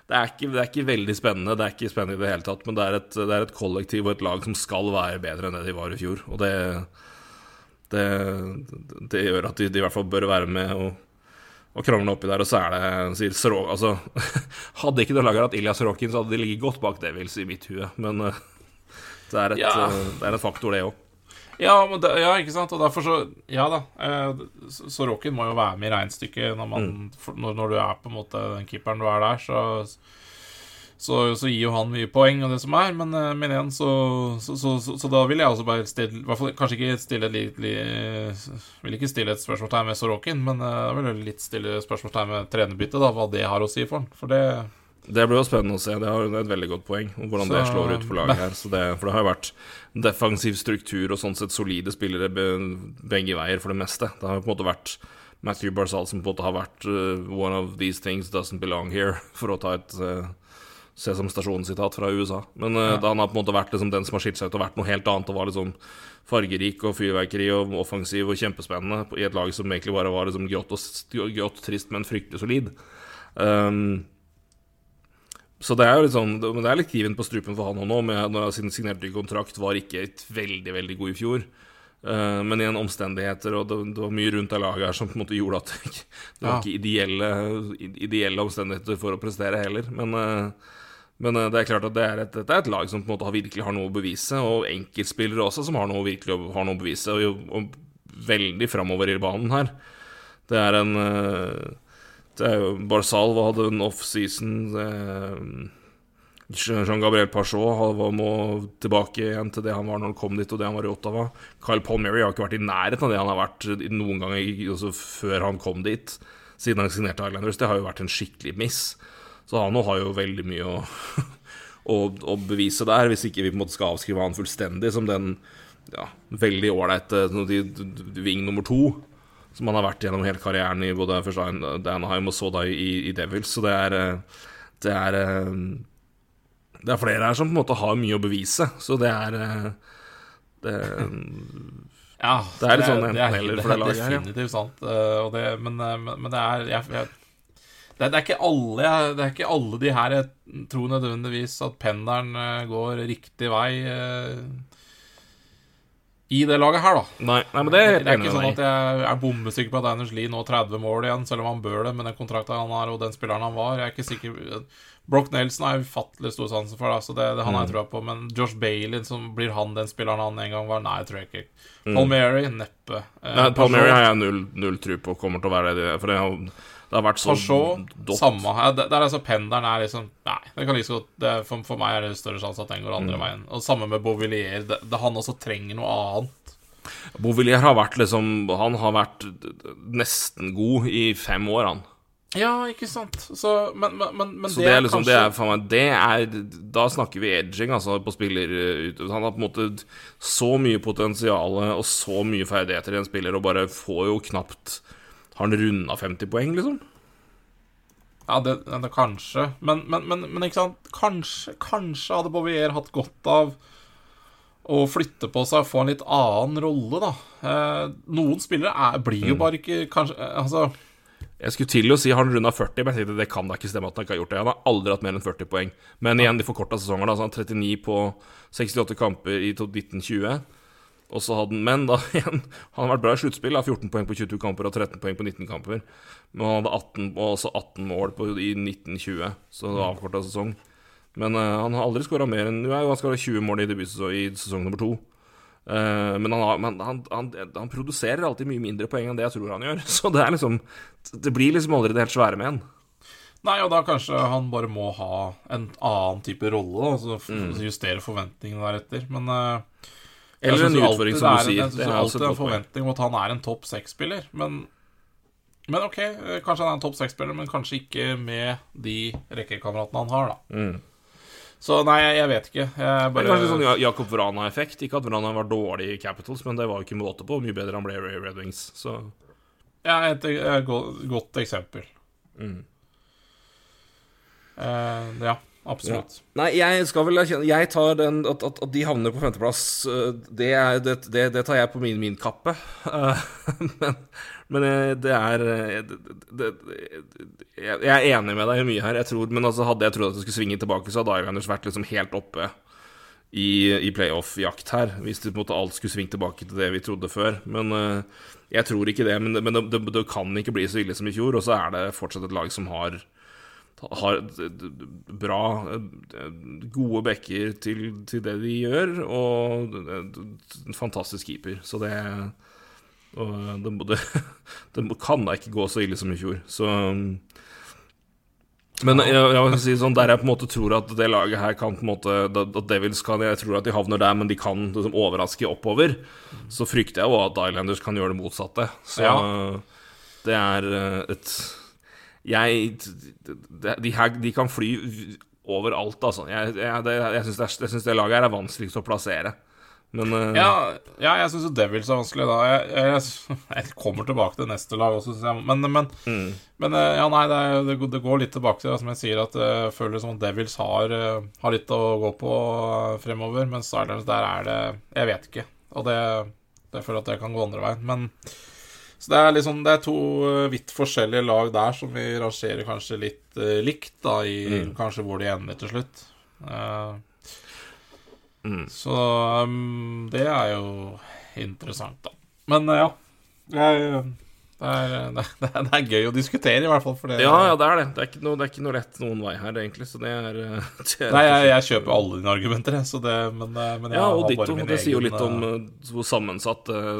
det, er ikke, det er ikke veldig spennende. Det er ikke spennende i det hele tatt, men det er, et, det er et kollektiv og et lag som skal være bedre enn det de var i fjor. Og det, det, det gjør at de, de i hvert fall bør være med og, og krangle oppi der. Og så er det sier Sro, altså, Hadde ikke det laget hatt Ilja Sorokin, så hadde de ligget godt bak Devils i mitt hue. Men eh, det er, et, Ja. eh, det er en faktor, det òg. Ja, det, ja, ikke sant? Og derfor så Ja da. Eh, så Sorokin må jo være med i regnestykket når, man, mm. når, når du er på en måte den keeperen du er der, så, så, så gir jo han mye poeng og det som er, men, min men igjen så, så, så, så da vil jeg også bare stille hvert fall, Kanskje ikke stille et li, Vil ikke stille et spørsmålstegn med Sorokin, men eh, jeg vil litt stille spørsmålstegn med trenerbyttet, da, hva det har å si for han. For det Det blir jo spennende å se. Det er et veldig godt poeng, om hvordan det slår ut på laget her. Så det, for det har jo vært defensiv struktur og sånn sett solide spillere be- begge veier for det meste. Det har jo på en måte vært Matthew Barzal som på en måte har vært uh, one of these things doesn't belong here, for å ta et uh, Sesam Stasjon-sitat fra USA. Men uh, da han har på en måte vært liksom den som har skilt seg ut og vært noe helt annet og var liksom fargerik og fyrverkeri og offensiv og kjempespennende i et lag som egentlig bare var liksom grått og grått, trist, men fryktelig solid. Um, så det er jo litt sånn Men det er litt kniven på strupen for han òg når han signerte kontrakt, var ikke et veldig, veldig god i fjor. Eh, men igjen omstendigheter, og det, det var mye rundt det laget her som på en måte gjorde at det ikke, det var Ja. ikke ideelle, ideelle omstendigheter for å prestere heller. Men, eh, men eh, det er klart at det er et, dette er et lag som på en måte har, virkelig har noe å bevise, og enkeltspillere også som har noe, virkelig har noe å bevise, og, og veldig framover i banen her. Det er en det er jo Barzal hadde en offseason. eh, Jean-Gabriel Pachot må tilbake igjen til det han var når han kom dit, og det han var i Ottawa. Kyle Palmieri har ikke vært i nærheten av det han har vært noen gang altså før han kom dit, siden han signerte Islanders. Det har jo vært en skikkelig miss. Så han har jo veldig mye å, å, å bevise der, hvis ikke vi på en måte skal avskrive han fullstendig som den ja, veldig ålreite sånn de- de- ving nummer to som han har vært gjennom hele karrieren i både først Anaheim og så da i, i Devils. Så det er eh, Det er eh, Det er flere her som på en måte har mye å bevise, så det er eh, det, Ja, Det er litt sånn er, enten-eller for det laget her, definitivt sant. eh, det, men, eh, men, det er jeg, jeg, det, er- ikke alle jeg, Det er ikke alle de her jeg tror nødvendigvis at pendelen eh, går riktig vei eh, i det laget her, da. Nei, nei, men det er Det er ikke sånn at jeg er bombesikker på at Anders Lie nå 30 mål igjen, selv om han bør det med den kontrakten han har og den spilleren han var. Jeg er ikke sikker Brock Nelson har jeg ufattelig stor sansen for, da, så det, det han har jeg trua på. Men Josh Bailey, som blir han den spilleren han en gang var? Nei, jeg tror jeg ikke. Palmieri, neppe. Eh, Nei, Palmieri har jeg null, null tro på kommer til å være det, for det har, det har vært så Peugeot, dott. samme her. Det, det er altså Pendelen er liksom Nei, det kan like godt for, for meg er det større sjanse at den går andre veien. Og samme med Beauvillier. Det, det, han også trenger noe annet. Bovillier har vært liksom Han har vært nesten god i fem år, han. Ja, ikke sant. Så, men, men, men, Så det er liksom, kanskje det er, for meg, det er Da snakker vi edging, altså, på spiller ut- Han har på en måte så mye potensial og så mye ferdigheter i en spiller, og bare får jo knapt Har han runda 50 poeng, liksom? Ja, det, det kanskje. Men, men, men, men ikke sant Kanskje, kanskje hadde Bouvier hatt godt av å flytte på seg og få en litt annen rolle, da. Eh, noen spillere er, blir Mm. jo bare ikke Kanskje eh, Altså Jeg skulle til å si han runda 40, men jeg tenkte det kan da ikke stemme at han ikke har gjort det. Han har aldri hatt mer enn 40 poeng. Men igjen, de forkorta sesonger, da. Så han 39 på 68 kamper i 1920. Og så hadde han, Men da igjen, han har vært bra i sluttspill. da, 14 poeng på 22 kamper og 13 poeng på 19 kamper. Men han hadde 18, også 18 mål på, i 1920, så det var avkorta sesong. Men uh, han har aldri skåra mer enn Jo, han skåra 20 mål i i sesong nummer to. Uh, men han, har, men han, han, han produserer alltid mye mindre poeng enn det jeg tror han gjør. Så det liksom Det blir liksom aldri det helt svære med en. Nei, og da kanskje han bare må ha en annen type rolle, da. Så Mm. justere forventningene deretter. Men jeg Eller en utfordring, som du er- sier. Jeg Det syns er alltid en forventning om at han er en topp seks-spiller. Men, men ok, eh, kanskje han er en topp seks-spiller, men kanskje ikke med de rekkekameratene han har, da. Mm. Så nei, jeg, vet ikke. Jeg bare kanskje sånn Jakob Vrana-effekt. Ikke at Vrana var dårlig i Capitals, men det var jo ikke måte på mye bedre han ble i Red Wings. Så Ja, et, et godt, godt eksempel. Mm. Uh, ja, absolutt. Nei, jeg skal vel erkjenne Jeg tar den at, at, at de havner på femteplass, øh, det, er, det, det, det tar jeg på min, min kappe. Eh, men, men eh, det er eh, jeg, er enig med deg mye her. Jeg tror, men altså, hadde jeg trodd at det skulle svinge tilbake, så hadde Islanders vært liksom helt oppe i, i playoff-jakt her. Hvis det på en måte alt skulle svingt tilbake til det vi trodde før. Men eh, jeg tror ikke det. Men, men det, det kan ikke bli så ille som i fjor. Og så er det fortsatt et lag som har har bra eh, Gode backer til, til det de gjør, og en fantastisk keeper. Så det det, det, det kan da ikke gå så ille som i fjor. Så men jeg, jeg si sånn, der jeg på en måte tror at det laget her kan på en måte At Devils kan Jeg tror at de havner der, men de kan liksom overraske oppover. Så frykter jeg jo at Islanders kan gjøre det motsatte. Så Ja. det er eh, et Jeg de, her, de kan fly overalt, altså. Jeg, jeg, det, jeg syns det, det laget her er vanskeligst å plassere. Men uh... Ja, ja jeg syns jo Devils er vanskelig, da. Jeg, jeg, kommer tilbake til neste lag også, syns jeg. Men, men, mm, men eh, ja, nei, det, er- det, går- litt tilbake til det som jeg sier, at jeg føler som at Devils har, eh, har litt å gå på eh, fremover, mens Islanders der er det Jeg vet ikke. Og det, det føler jeg at det kan gå andre veien. Men Så det er liksom Det er to eh, vidt forskjellige lag der som vi rangerer kanskje litt uh, likt, da, i Mm. kanskje hvor de ender til slutt. Uh, mm. så um, det er jo interessant, da. Men uh, ja. Jeg, det, er, det, er, det er gøy å diskutere, i hvert fall. For det, Ja, ja, det er det. Det er ikke noe, det er ikke noe rett noen vei her, egentlig. Så det er, eh, det Nei, jeg, jeg kjøper alle dine argumenter, jeg, så det, men, uh, men jeg Ja, og ditto. Det egen... Sier jo litt om eh, hvor sammensatt eh,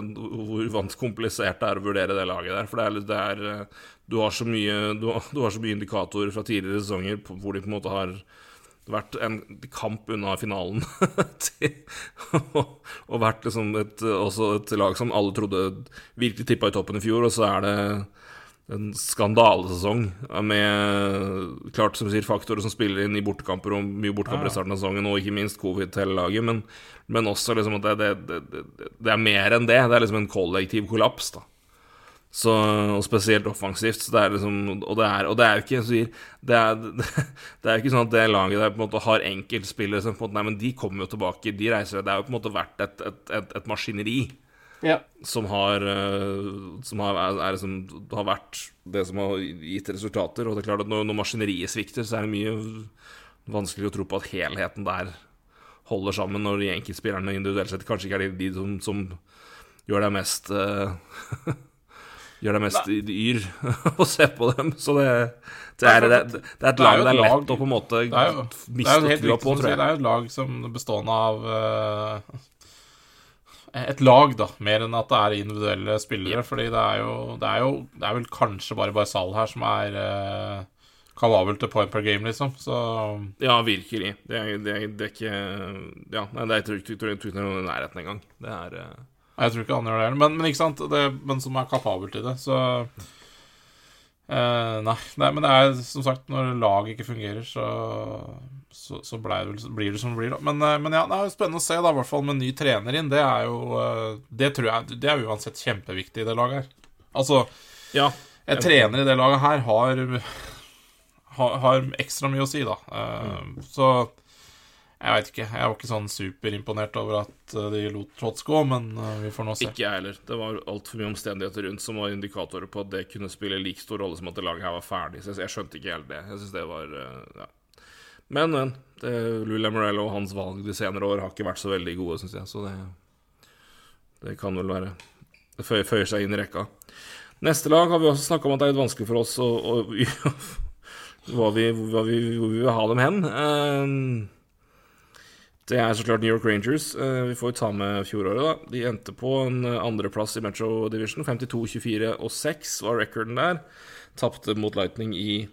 Hvor vans komplisert det er å vurdere det laget der. For det er, eh, Du har så mye Du har, du har så mye indikatorer fra tidligere sesonger hvor de på en måte har vært en kamp unna finalen til, og, og vært liksom et, også et lag som alle trodde virkelig tippa i toppen i fjor, og så er det en skandalesesong med klart som sier, faktorer som spiller inn i bortekamper og mye bortekamper i starten av sesongen, og ikke minst covid til hele laget, men, men også liksom at det, det, det, det, det er mer enn det. Det er liksom en kollektiv kollaps, da. Så, og spesielt offensivt. Så det liksom, og, det er, og det er jo ikke sier, det er, det er jo ikke sånn at det laget der på en måte har enkeltspillere som på en måte Nei, men de kommer jo tilbake, de reiser Det er jo på en måte vært et, et, et, et maskineri Ja. som har eh, Som har, liksom, har vært det som har gitt resultater. Og det er klart at når, når maskineriet svikter, så er det mye vanskelig å tro på at helheten der holder sammen, når de enkeltspillerne individuelt sett kanskje ikke er de, de som, som gjør deg mest eh, Gjør deg mest yr å se på dem. Så det, det, er, det, det er et er lag det er lett å på en måte er er miste trua på, tror jeg. Det er jo et lag som bestående av uh, Et lag, da, mer enn at det er individuelle spillere. Fordi det er jo Det er jo Det er vel kanskje bare Barzal her som er uh, kapabel til point per game, liksom. Så Ja, virkelig. Det er, det er, det er ikke Ja, nei, det er, ikke ikke er noe i nærheten engang. Det er eh, Jeg tror ikke han gjør det heller, men, men ikke sant det, Men som er kapabel til det, så eh, nei, nei, men det er som sagt Når laget ikke fungerer, så Så, så ble det, blir det som det blir, da. Men, eh, men ja, det er jo spennende å se, da, i hvert fall med ny trener inn. Det er jo eh, Det tror jeg Det er uansett kjempeviktig i det laget her. Altså, Ja. en trener i det laget her har Har, har ekstra mye å si, da. Eh, Så jeg veit ikke. Jeg var ikke sånn superimponert over at eh, de lot Trots gå, men eh, vi får nå se. Ikke jeg heller. Det var altfor mye omstendigheter rundt som var indikatorer på at det kunne spille like stor rolle som at det laget her var ferdig. Så jeg, skjønte ikke helt det. Jeg synes det var eh, ja. Men, men. det- Lou Lamorello og hans valg de senere år har ikke vært så veldig gode, syns jeg. Så det, det kan vel være Det føyer, seg inn i rekka. Neste lag har vi også snakka om at det er litt vanskelig for oss å, å hva vi, hva vi, hvor vi vil ha dem hen. Eh, det er så klart New York Rangers. Eh, Vi får jo ta med fjoråret, da. De endte på en eh, andreplass i Metro Division. 52, 24 og 6 var recorden der. Tapte mot Lightning i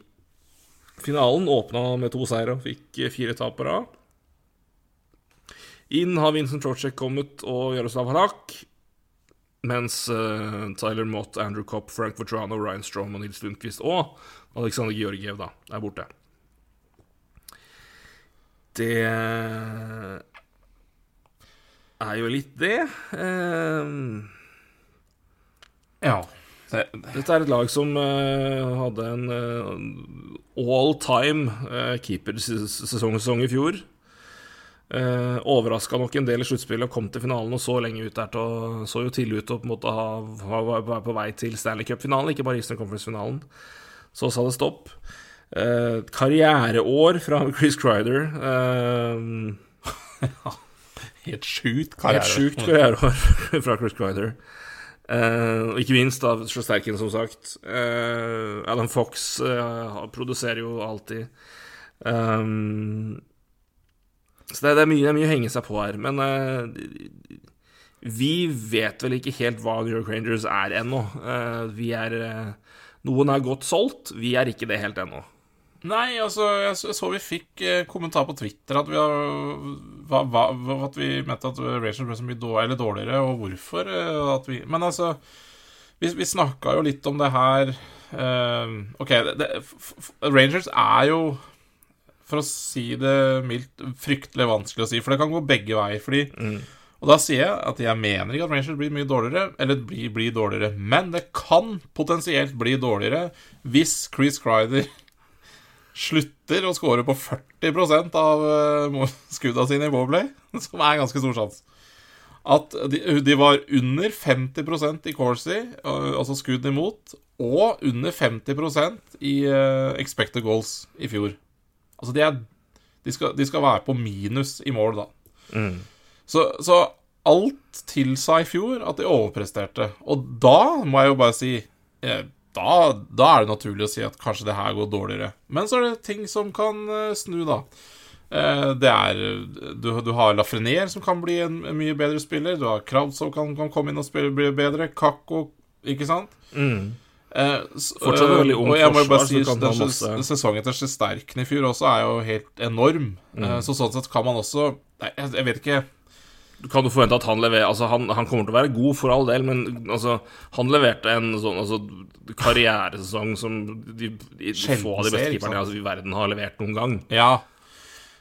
finalen. Åpna med to seire og fikk eh, fire tap rad. Inn har Vincent Trocek kommet og Jaroslav Halak. Mens Tyler Mott, Andrew Copp, Frank Vetrano, Ryan Strom og Nils Lundqvist og Alexander Georgiev da, er borte. Det er jo litt det. Eh, Ja. Dette er et lag som eh, hadde en all time keepersesong i fjor. Uh, Overraska nok en del i sluttspillet og kom til finalen og så lenge ut der til Så jo tidlig ut å på ha, ha, være på vei til Stanley Cup-finalen, ikke bare Eastern Conference-finalen. Så sa det stopp. Eh, karriereår fra Chris Crider. Eh, helt sjukt Helt sjukt karriereår fra Chris Crider. Eh, og ikke minst av Sjøsterken, som sagt. Uh, Adam Fox uh, produserer jo alltid. Um, så det, det, er mye, det er mye å henge seg på her. Men eh, vi vet vel ikke helt hva New York Rangers er ennå. Eh, vi er eh, Noen er godt solgt, vi er ikke det helt ennå. Nei, altså, jeg så, jeg så vi fikk eh, kommentar på Twitter at vi, har, hva, hva, at vi mente at Rangers ble så mye dårligere, dårligere, og hvorfor. eh, At vi, men altså, vi, vi snakka jo litt om det her eh, Ok, det, det, Rangers er jo, for å si det mildt, fryktelig vanskelig å si, for det kan gå begge veier. fordi Og da sier jeg at jeg mener ikke at Rangers blir mye dårligere, eller blir, blir dårligere, men det kan potensielt bli dårligere hvis Chris Crider slutter å score på 40 av skuddene skudda sine i Bowplay, som er ganske stor sjanse. At de, de var under 50% i Corsi, uh, altså skudd imot, og under 50% i uh, expected goals i fjor. Altså, de, er, de, skal, de skal være på minus i mål, da. Så, så alt tilsa i fjor at de overpresterte. Og da må jeg jo bare si eh, da, da er det naturlig å si at kanskje det her går dårligere. Men så er det ting som kan eh, snu, da. Eh, det er Du, du har Lafrenier, som kan bli en, en mye bedre spiller. Du har Krav som kan, kan komme inn og spille bli bedre. Kakko, ikke sant? Eh, s- Fortsatt et veldig ung forsvar og jeg må jo bare si den Sesongen til Sjesterken i fjor også er jo helt enorm. Eh, så sånn sett kan man også Nei, jeg, jeg vet ikke. Du kan du forvente at han leverer Altså, han, han kommer til å være god for all del, men altså, han leverte en sånn altså, karrieresesong som de, de, få av de beste keeperne altså, i verden har levert noen gang. Ja.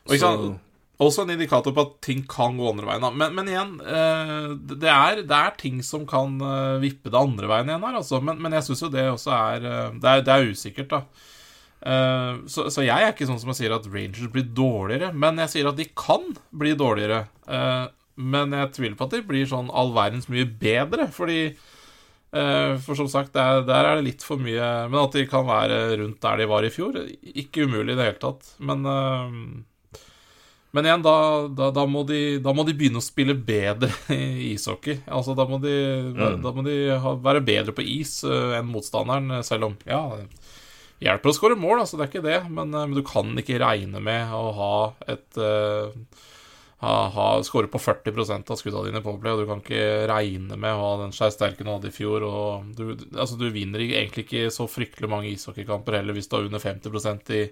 Og ikke sant? Også en indikator på at ting kan gå andre veien. Men, men igjen, eh, det, er, det er ting som kan eh, vippe det andre veien igjen her, altså. Men, men jeg syns jo det også er eh, Det er, det er usikkert, da. Eh, så, så jeg er ikke sånn som jeg sier at Rangers blir dårligere, men jeg sier at de kan bli dårligere. Eh, men jeg tviler på at de blir sånn all verdens mye bedre, fordi eh, For som sagt, der, der er det litt for mye Men at de kan være rundt der de var i fjor, ikke umulig i det hele tatt. Men eh, men igjen, da, da, da, må de, da må de begynne å spille bedre i ishockey. Altså, da må de, da må de ha, være bedre på is uh, enn motstanderen, selv om Ja, det hjelper å skåre mål, altså, det er ikke det, men, uh, men du kan ikke regne med å ha et eh, ha, ha, Skåre på 40 av skuddene dine på play, og du kan ikke regne med å ha den skjærsterken du hadde i fjor. Og du, altså, du vinner egentlig ikke så fryktelig mange ishockeykamper heller hvis du har under 50% i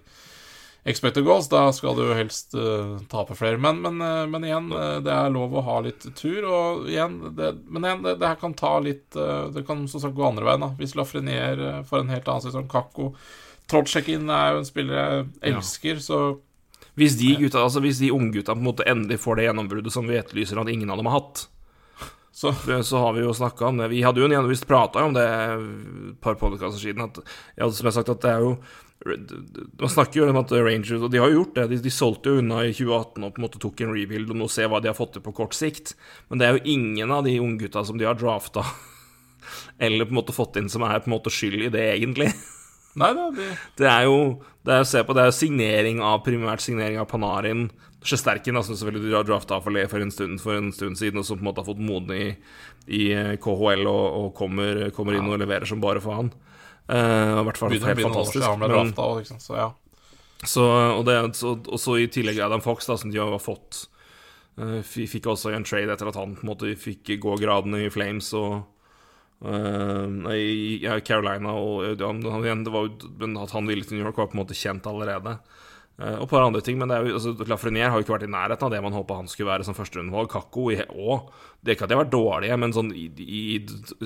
expected goals. Da skal du helst uh, tape flere. Men, men, uh, men igjen, uh, det er lov å ha litt tur. Og igjen, det, men igjen, det, det her kan ta litt Det kan som sagt gå andre veien. da Hvis Lafrenier uh, får en helt annen sesong. Kakko Trotsjekin er jo en spiller jeg elsker, så Hvis de, gutta, altså, hvis de unggutta på en endelig får det gjennombruddet som vi etterlyser at ingen av dem har hatt, Så så har vi jo snakka om det. Vi hadde jo en visst prata om det et par podkaster siden. At, ja, som jeg har sagt, at det er jo Man snakker jo om at Rangers Og de har jo gjort det. De, de solgte jo unna i 2018 og på en måte tok en rebuild og nå ser hva de har fått til på kort sikt. Men det er jo ingen av de unggutta som de har drafta eller på en måte fått inn, som er på en måte skyld i det, egentlig. Nei da, det... Det er jo det er se på, det er signering av primært signering av Panarin. Sjesterken, da, som selvfølgelig du drafta for, for, en stund, for en stund siden, og som på en måte har fått modne i, i eh, KHL og, og kommer, kommer inn og leverer som bare faen. Uh, I hvert fall helt år fantastisk. han Men- drafta liksom. Så ja. så, og, det, så, og så i tillegg Adam Fox, da, som de har fått eh, Fikk også en trade etter at han på en måte fikk gå gradene i Flames og i Carolina. Og igjen, det var jo, at han ville til New York, var på en måte kjent allerede. Uh, og et par andre ting, men det er jo, altså, Lafreniere har jo ikke vært i nærheten av det man håpa han skulle være som førsterundevalg. Kakko òg. Det er ikke at de har vært dårlige, men sånn i, i,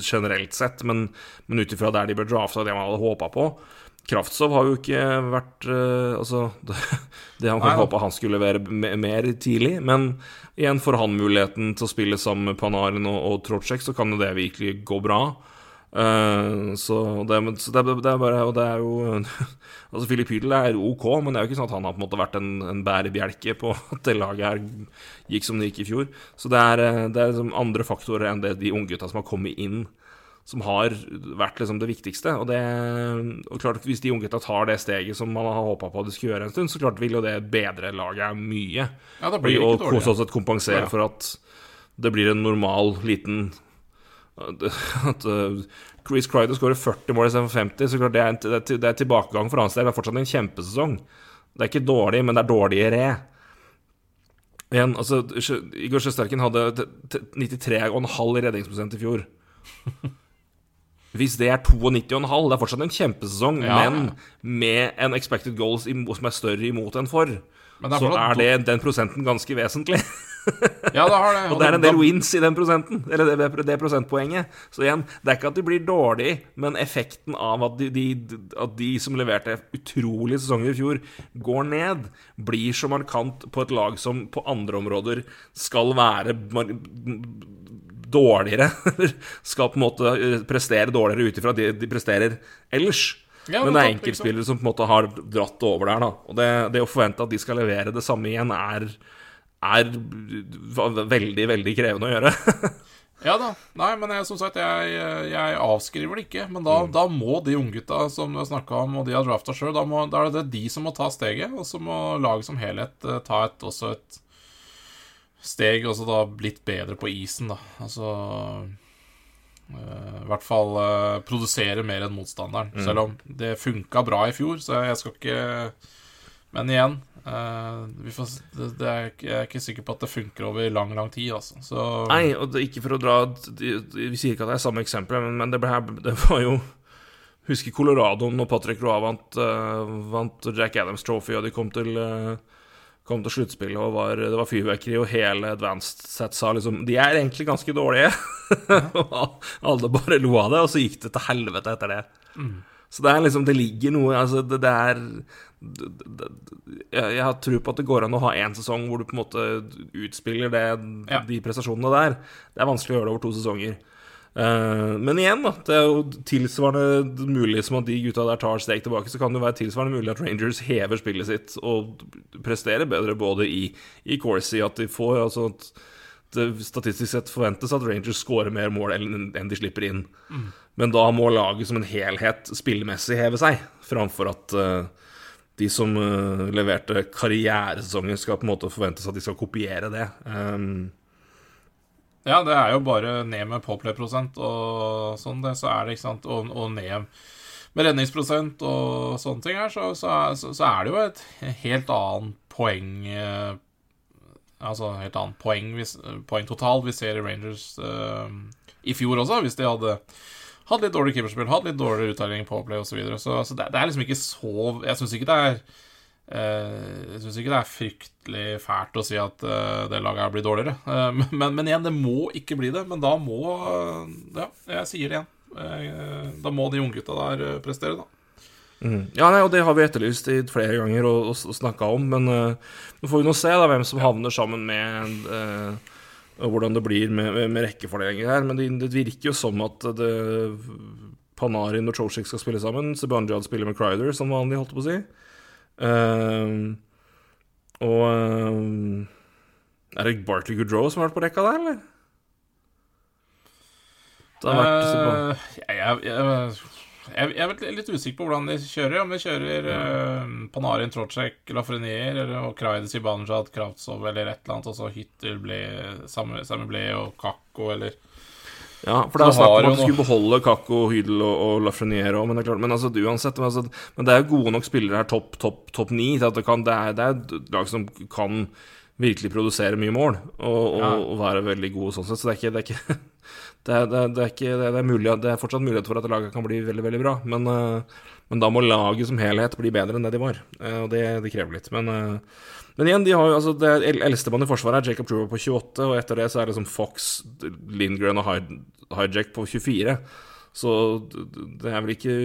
generelt sett. Men, men ut ifra der de ble drafta, det man hadde håpa på. Kraftsov har jo ikke vært eh, Altså, det, det han Nei, kan håpe han skulle levere mer tidlig. Men igjen, får han muligheten til å spille sammen med Panarin og, og Trocek, så kan jo det virkelig gå bra. Uh, så det, så det, det er bare Og det er jo Altså, Filip Hydel er ok, men det er jo ikke sånn at han har på en måte vært en, en bærebjelke på at det laget her gikk som det gikk i fjor. Så det er, eh, det er liksom andre faktorer enn det de unggutta som har kommet inn, som har vært liksom det viktigste. Og, det, og klart Hvis de unggutta tar det steget som man har håpa på de skulle gjøre en stund, så klart vil jo det bedre laget mye. ja, da blir det Og dårlig. sett kompensere Ja. for at det blir en normal liten at uh, Chris Cryder skårer 40 mål istedenfor 50, så klart det er, en, det er tilbakegang for hans del. Det er fortsatt en kjempesesong. Det er ikke dårlig, men det er dårligere. Igjen, altså, Igor Sjøsterken hadde 93,5 redningsprosent i fjor. Hvis det er 92,5, det er fortsatt en kjempesesong, ja. men med en expected goals som er større imot enn for, er så er det, den prosenten ganske vesentlig. ja, det har det. Og det er en del wins i den prosenten, eller det, det, prosentpoenget. Så igjen, det er ikke at de blir dårlige, men effekten av at de, de, at de som leverte utrolige sesonger i fjor, går ned, blir så markant på et lag som på andre områder skal være dårligere. skal på en måte eh, prestere dårligere ut ifra det de presterer ellers. Ja, men det er enkeltspillere som på en måte har dratt over der. da Og det, det, å forvente at de skal levere det samme igjen, er, er veldig, veldig krevende å gjøre. ja da. Nei, men jeg, som sagt, jeg, jeg avskriver det ikke. Men da, mm. da må de unggutta som du har snakka om, og de har drafta sjøl, da, da, er det de som må ta steget. Og så må laget som helhet uh, ta et, også et steg, og så da blitt bedre på isen, da. Altså uh, I hvert fall uh, produsere mer enn motstanderen. Mm. Selv om det funka bra i fjor, så jeg skal ikke Men igjen uh, får, det, det er, Jeg er ikke sikker på at det funker over lang, lang tid, altså. Så Nei, og det, ikke for å dra Vi sier ikke at det er samme eksempel, men, men det, ble, det var jo Husker Colorado når Patrick Roa vant, vant, Jack Adams Trophy, og de kom til uh, kom til sluttspillet og var, det var fyrverkeri, og hele Advanced Set sa liksom De er egentlig ganske dårlige. og alle bare lo av det, og så gikk det til helvete etter det. Mm. Så det er liksom Det ligger noe Altså, det, det er det, det, jeg, har tro på at det går an å ha én sesong hvor du på en måte utspiller det, ja. de prestasjonene der. Det er vanskelig å gjøre det over to sesonger. Uh, men igjen, da. Det er jo tilsvarende mulig som at de gutta der tar steg tilbake. Så kan det jo være tilsvarende mulig at Rangers hever spillet sitt og presterer bedre både i, i Corsi, at de får altså at det statistisk sett forventes at Rangers scorer mer mål enn de slipper inn. Mm. Men da må laget som en helhet spillemessig heve seg, framfor at uh, de som uh, leverte karrieresesonger, skal på en måte forventes at de skal kopiere det. Um, ja, det er jo bare ned med påplay-prosent og sånn, det, så er det, ikke sant, og, og ned med redningsprosent og sånne ting her, så, så, så, så, er det jo et helt annet poeng eh, Altså helt annet poeng, poeng totalt vi ser i Rangers eh, i fjor også, hvis de hadde hatt litt dårlig keeperspill, hatt litt dårligere uttelling på play osv. Så, videre. så, så det, det, er liksom ikke så Jeg syns ikke det er jeg syns ikke det er fryktelig fælt å si at uh, det laget blir dårligere. Uh, men, men, igjen, det må ikke bli det. Men da må uh, Ja, jeg sier det igjen. da må de unggutta der prestere, da. Mm. Ja, nei, og det har vi etterlyst i flere ganger og, og, snakka om. Men nå får vi nå se da hvem som havner sammen med uh, hvordan det blir med, med, med rekkefordelinger her. Men det, det, virker jo som at det, Panarin og Chosik skal spille sammen. Sebanjad spiller med Crider, som vanlig, holdt på å si. Uh, og uh, Er det Bartley Goodrow som har vært på rekka der, eller? Det har vært uh, jeg, jeg, jeg, jeg, er litt usikker på hvordan de kjører. Om de kjører uh, Panarin, Trocek, Lafrenier og Kraides i Kravtsov eller et eller annet, og så Hytter, ble, Samme ble og Kakko eller ja, for det er snakk om at du skulle beholde Kakko, Hydel og, og Lafreniere men det klart Men altså, uansett men, altså, men, det er jo gode nok spillere her, topp top, top ni, til at det, kan, det, er, det er et lag som kan virkelig produsere mye mål og, og, ja. og være veldig gode sånn sett. Så det er ikke, det er ikke det er, det, er ikke, det, er mulig, det er fortsatt mulighet for at laget kan bli veldig veldig bra. Men, uh, men, da må laget som helhet bli bedre enn det de var. Uh, og det, det, krever litt. Men, uh, men igjen, de har jo, altså, det eldstemann i forsvaret er Jacob Truber på 28, og etter det så er det liksom Fox, Lindgren og Hijack på 24. Så det er vel ikke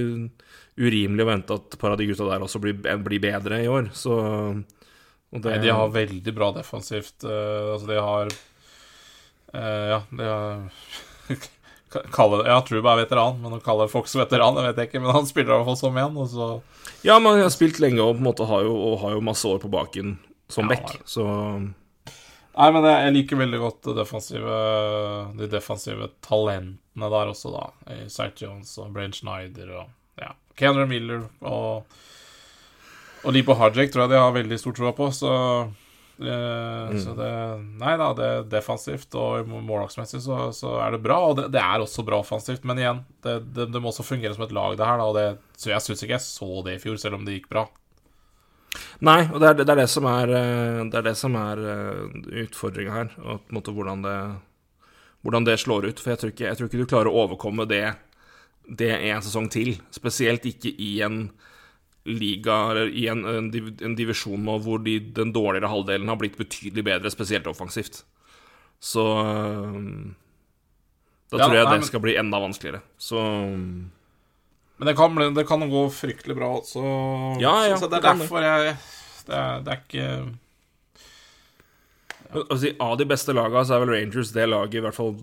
urimelig å vente at et par av de gutta der også blir, blir bedre i år. Så det, Nei, de har veldig bra defensivt. Uh, altså, de har uh, Ja, de har kalle, Ja, Truba er veteran, men å kalle Fox veteran, det vet jeg ikke. Men han spiller i hvert fall som en. Og så ja, men han har spilt lenge og på en måte har jo, har jo masse år på baken som ja, back, så Nei, men jeg liker veldig godt defensive, de defensive talentene der også, da. Sight Jones og Brain Schneider og ja, Kenner Miller og Og Lipo Hajek tror jeg de har veldig stor tro på, så Eh, Så det Nei da, det er defensivt og målvaktsmessig så, så er det bra. Og det, det er også bra offensivt, men igjen, det, det, det må også fungere som et lag, det her. Da, og det, så jeg syns ikke jeg så det i fjor, selv om det gikk bra. Nei, og det er det, er det som er eh, Det er det er utfordringa her. Og på en måte hvordan det, hvordan det slår ut. For jeg tror, ikke, jeg tror ikke du klarer å overkomme det Det en sesong til. Spesielt ikke i en liga, eller i en, en, div, en divisjon nå hvor de, den dårligere halvdelen har blitt betydelig bedre, spesielt offensivt. Så eh, Da Ja, tror jeg nei, det skal bli enda vanskeligere. Så Men det kan, bli, det kan gå fryktelig bra også. Ja, ja, så det det er det. derfor jeg det er, det er ikke Altså, av de beste lagene så er vel Rangers det laget, i hvert fall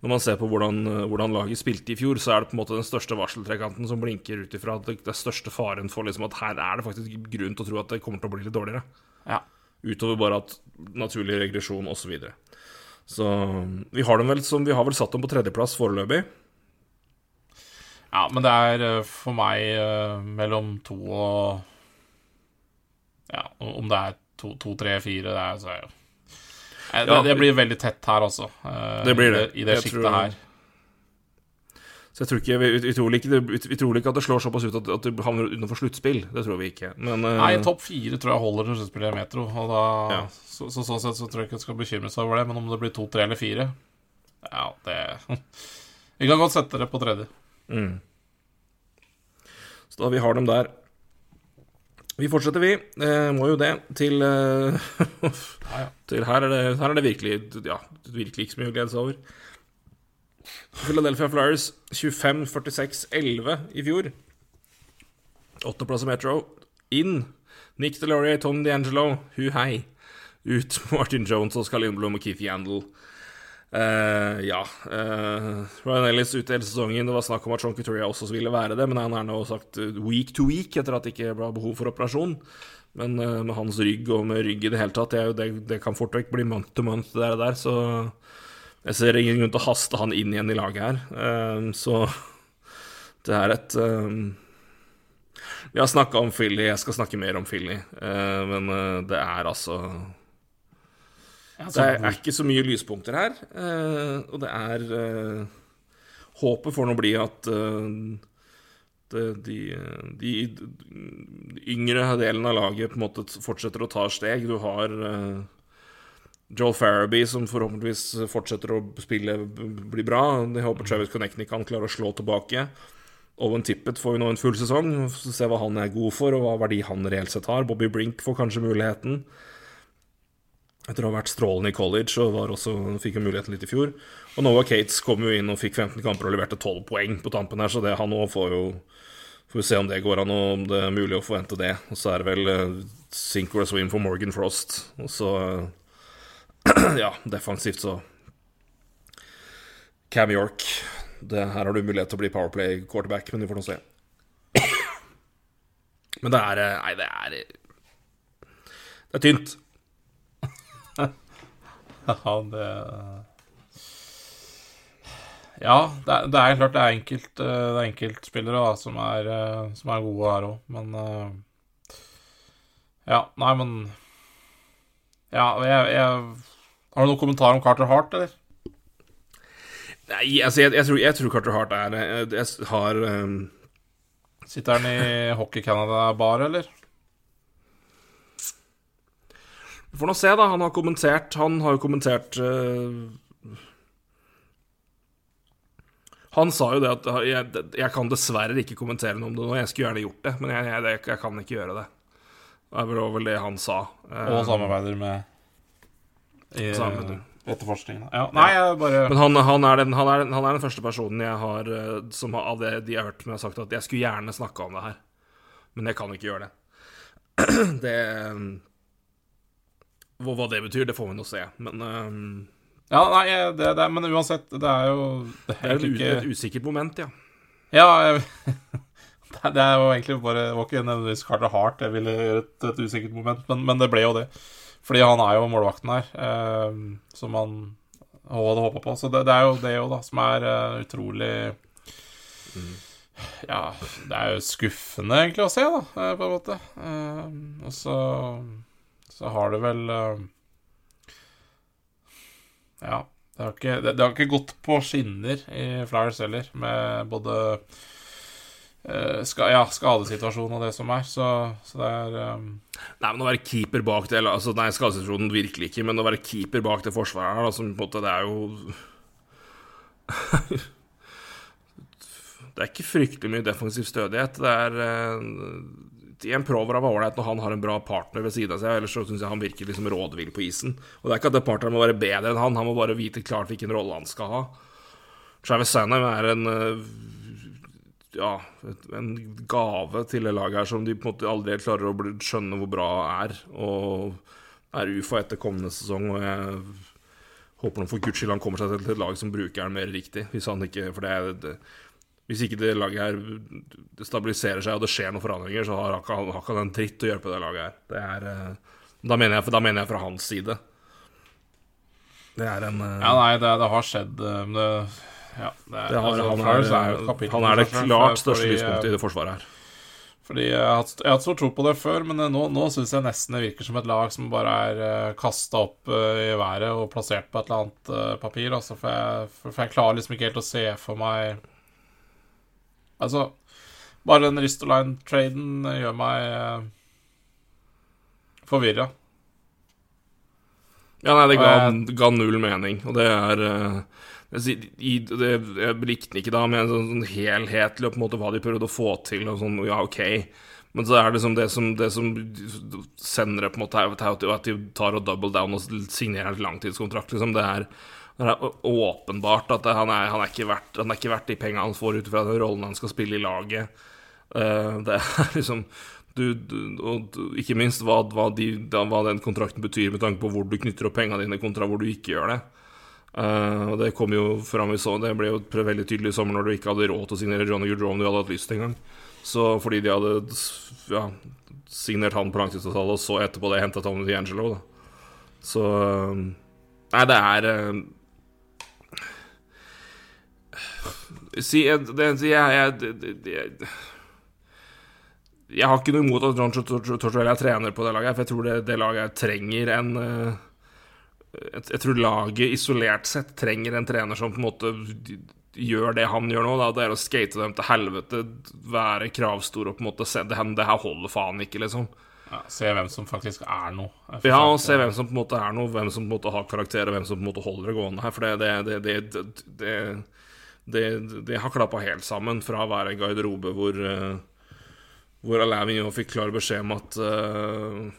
når man ser på hvordan, hvordan laget spilte i fjor, så er det på en måte den største varseltrekanten som blinker ut ifra at det, det er største faren for liksom at her er det faktisk grunn til å tro at det kommer til å bli litt dårligere. Ja. Utover bare at naturlig regresjon osv. Så, videre. så vi har dem vel som Vi har vel satt dem på tredjeplass foreløpig. Ja, men det er eh, for meg eh, mellom to og Ja, om det er to, to tre, fire, det er så er Eh, det, Ja. det blir veldig tett her, altså. Det blir det. I det, i sjiktet tror- her. Så jeg tror ikke, vi, vi, tror ikke, vi tror ikke at det slår såpass ut at, at du havner utenfor sluttspill. Det tror vi ikke. Men Nei, topp fire tror jeg holder til sluttspillet i Metro. Og da, Ja. så, så, sånn sett så tror jeg ikke jeg skal bekymre seg over det. Men om det blir to, tre eller fire Ja, det Vi kan godt sette det på tredje. Mm. Så da vi har dem der. Vi fortsetter, vi. Eh, må jo det. Til, eh, til her, er det, her er det virkelig Ja, virkelig ikke så mye å glede seg over. Philadelphia Flyers 25-46-11 i fjor. Åttendeplass i Metro. Inn Nick DeLaurie, Tom DeAngelo, hu hei. Ut Martin Jones, Oskar Lindblom og Keith Yandel. Eh, ja Uh, Ryan Ellis ute hele sesongen. Det var snakk om at Sean Couturier også ville være det, men han er nå sagt eh, week to week etter at det ikke var behov for operasjon. Men uh, med hans rygg og med rygg i det hele tatt, det, det, det kan fort vekk bli month to month, der, der. Så jeg ser ingen grunn til å haste han inn igjen i laget her. Så det er et Vi har snakka om Philly, jeg skal snakke mer om Philly, men det er altså det er, ikke så mye lyspunkter her, eh, og det er eh, Håpet får nå bli at eh, de, de, de yngre delen av laget på en måte fortsetter å ta steg. Du har Joel Farabee, som forhåpentligvis fortsetter å spille blir bra. Jeg håper Travis Connectney kan klare å slå tilbake. Owen Tippett får jo nå en full sesong. Se hva han er god for, og hva verdi han reelt sett har. Bobby Brink får kanskje muligheten. Etter å ha vært strålende i college og var også, fikk jo muligheten litt i fjor. Og Noah Cates kom jo inn og fikk 15 kamper og leverte 12 poeng på tampen her, så det han òg får jo Får vi se om det går an, og om det er mulig å forvente det. Og så er det vel uh, sink or swim for Morgan Frost. Og så uh, Ja, defensivt så Cam York. Det, her har du mulighet til å bli Powerplay quarterback, men vi får nå se. Men det er eh, Nei, det er Det er tynt. Ja, det Ja, det er, det er klart det er enkelt eh, Det er enkeltspillere da, som er, eh, som er gode her òg, men eh, Ja, nei, men Ja, jeg, jeg Har du noen kommentar om Carter Hart, eller? Nei, altså, jeg, jeg, tror, jeg tror Carter Hart er Jeg, jeg har um, Sitter han i Hockey Canada-bar, eller? Vi får nå se, da. Han har kommentert Han har jo kommentert uh, Han sa jo det at jeg, jeg kan dessverre ikke kommentere noe om det nå. Jeg skulle gjerne gjort det, men jeg, jeg, jeg kan ikke gjøre det. Det var vel det han sa. Uh, Og samarbeider med i Samarbeider. etterforskningen. Ja, nei, jeg bare Men han, han, er den, han, er den, han er den første personen jeg har eh, som har, av det de har hørt, som har sagt at jeg skulle gjerne snakka om det her, men jeg kan ikke gjøre det. Det Hva hva det betyr, det får vi nå se, men eh, Ja, nei, det, det, men uansett, det er jo Det det er er et, ikke et usikkert moment, ja. Ja, jeg, det det er jo egentlig bare Det var ikke nødvendigvis Carter Hart jeg ville gjøre et, et usikkert moment, men, men det ble jo det. Fordi han er jo målvakten her, eh, som han hadde håpa på. Så det, det er jo det jo, da, som er uh, utrolig Ja, det er jo skuffende egentlig å se, da, eh, på en måte. Eh, og så så har det vel eh, Ja. Det har, ikke, det, det har ikke gått på skinner i Flyers heller, med både uh, ska, ja, skadesituasjonen og det som er, så, så det er um... Nei, men å være keeper bak det altså, Nei, skadesituasjonen virkelig ikke, men å være keeper bak det forsvaret her, altså, på en måte Det er jo Det er ikke fryktelig mye defensiv stødighet. Det er uh, En Prover er ålreit når han har en bra partner ved siden av seg, ellers så syns jeg han virker liksom rådvill på isen. Og det er ikke at det partneren må være bedre enn han, han må bare vite klart hvilken rolle han skal ha. Travis Sanheim er en uh, ja, en gave til det laget her som de på en måte aldri klarer å skjønne hvor bra er. Og er UFA etter kommende sesong. Og jeg håper for guds skyld han kommer seg til et lag som bruker han mer riktig. Hvis han ikke, for det, er hvis ikke det laget her stabiliserer seg og det skjer noen forandringer, så har han ikke en dritt å gjøre på det laget her. Det er, eh, da, mener jeg, da mener jeg fra hans side. Det er en eh, Ja, nei, det, det har skjedd eh, Men det, ja, det, det har, altså, han, er, er han, er, det klart største lyspunktet i det forsvaret her. Fordi jeg har, hatt, stor tro på det før, men nå, nå syns jeg nesten det virker som et lag som bare er uh, kasta opp i været og plassert på et eller annet papir. Altså, for, jeg, for jeg klarer liksom ikke helt å se for meg Altså, bare den Ristoline-traden gjør meg eh, forvirra. Ja, nei, det ga, ga, null mening, og det er uh, det, det, Jeg likte den ikke da, med en sånn, sånn helhetlig på en måte hva de prøvde å få til, og sånn, ja, ok. Men så er det liksom det som, det som sender det på en måte til at de tar og double down og signerer en langtidskontrakt. Liksom. Det er det er åpenbart at han er, han er, ikke, verdt, han er ikke verdt de pengene han får ut fra den rollen han skal spille i laget. Uh, det er liksom du, du, Og ikke minst hva, hva, de, hva, den kontrakten betyr med tanke på hvor du knytter opp pengene dine, kontra hvor du ikke gjør det. Uh, og Det kom jo fram i så Det ble jo veldig tydelig i sommer når du ikke hadde råd til å signere Johnny Goodrow om du hadde hatt lyst engang. Fordi de hadde ja, signert han på langtidsavtale, og så etterpå det hentet han til Angelo, da. Så uh, Nei, det er Si det, jeg, jeg, jeg, jeg, har ikke noe imot at John Tortorella er trener på det laget, for jeg tror det, det laget trenger en jeg, jeg, tror laget isolert sett trenger en trener som på en måte gjør det han gjør nå. Da. Det er å skate dem til helvete, være kravstor og på en måte se det, det her holder faen ikke, liksom. Ja, se hvem som faktisk er noe. Ja, og se hvem som på en måte er noe, hvem som på en måte har karakter, og hvem som på en måte holder det gående her. For det, det, det, det det, det har klappa helt sammen fra å være en garderobe hvor uh, hvor Alavignon fikk klar beskjed om at uh,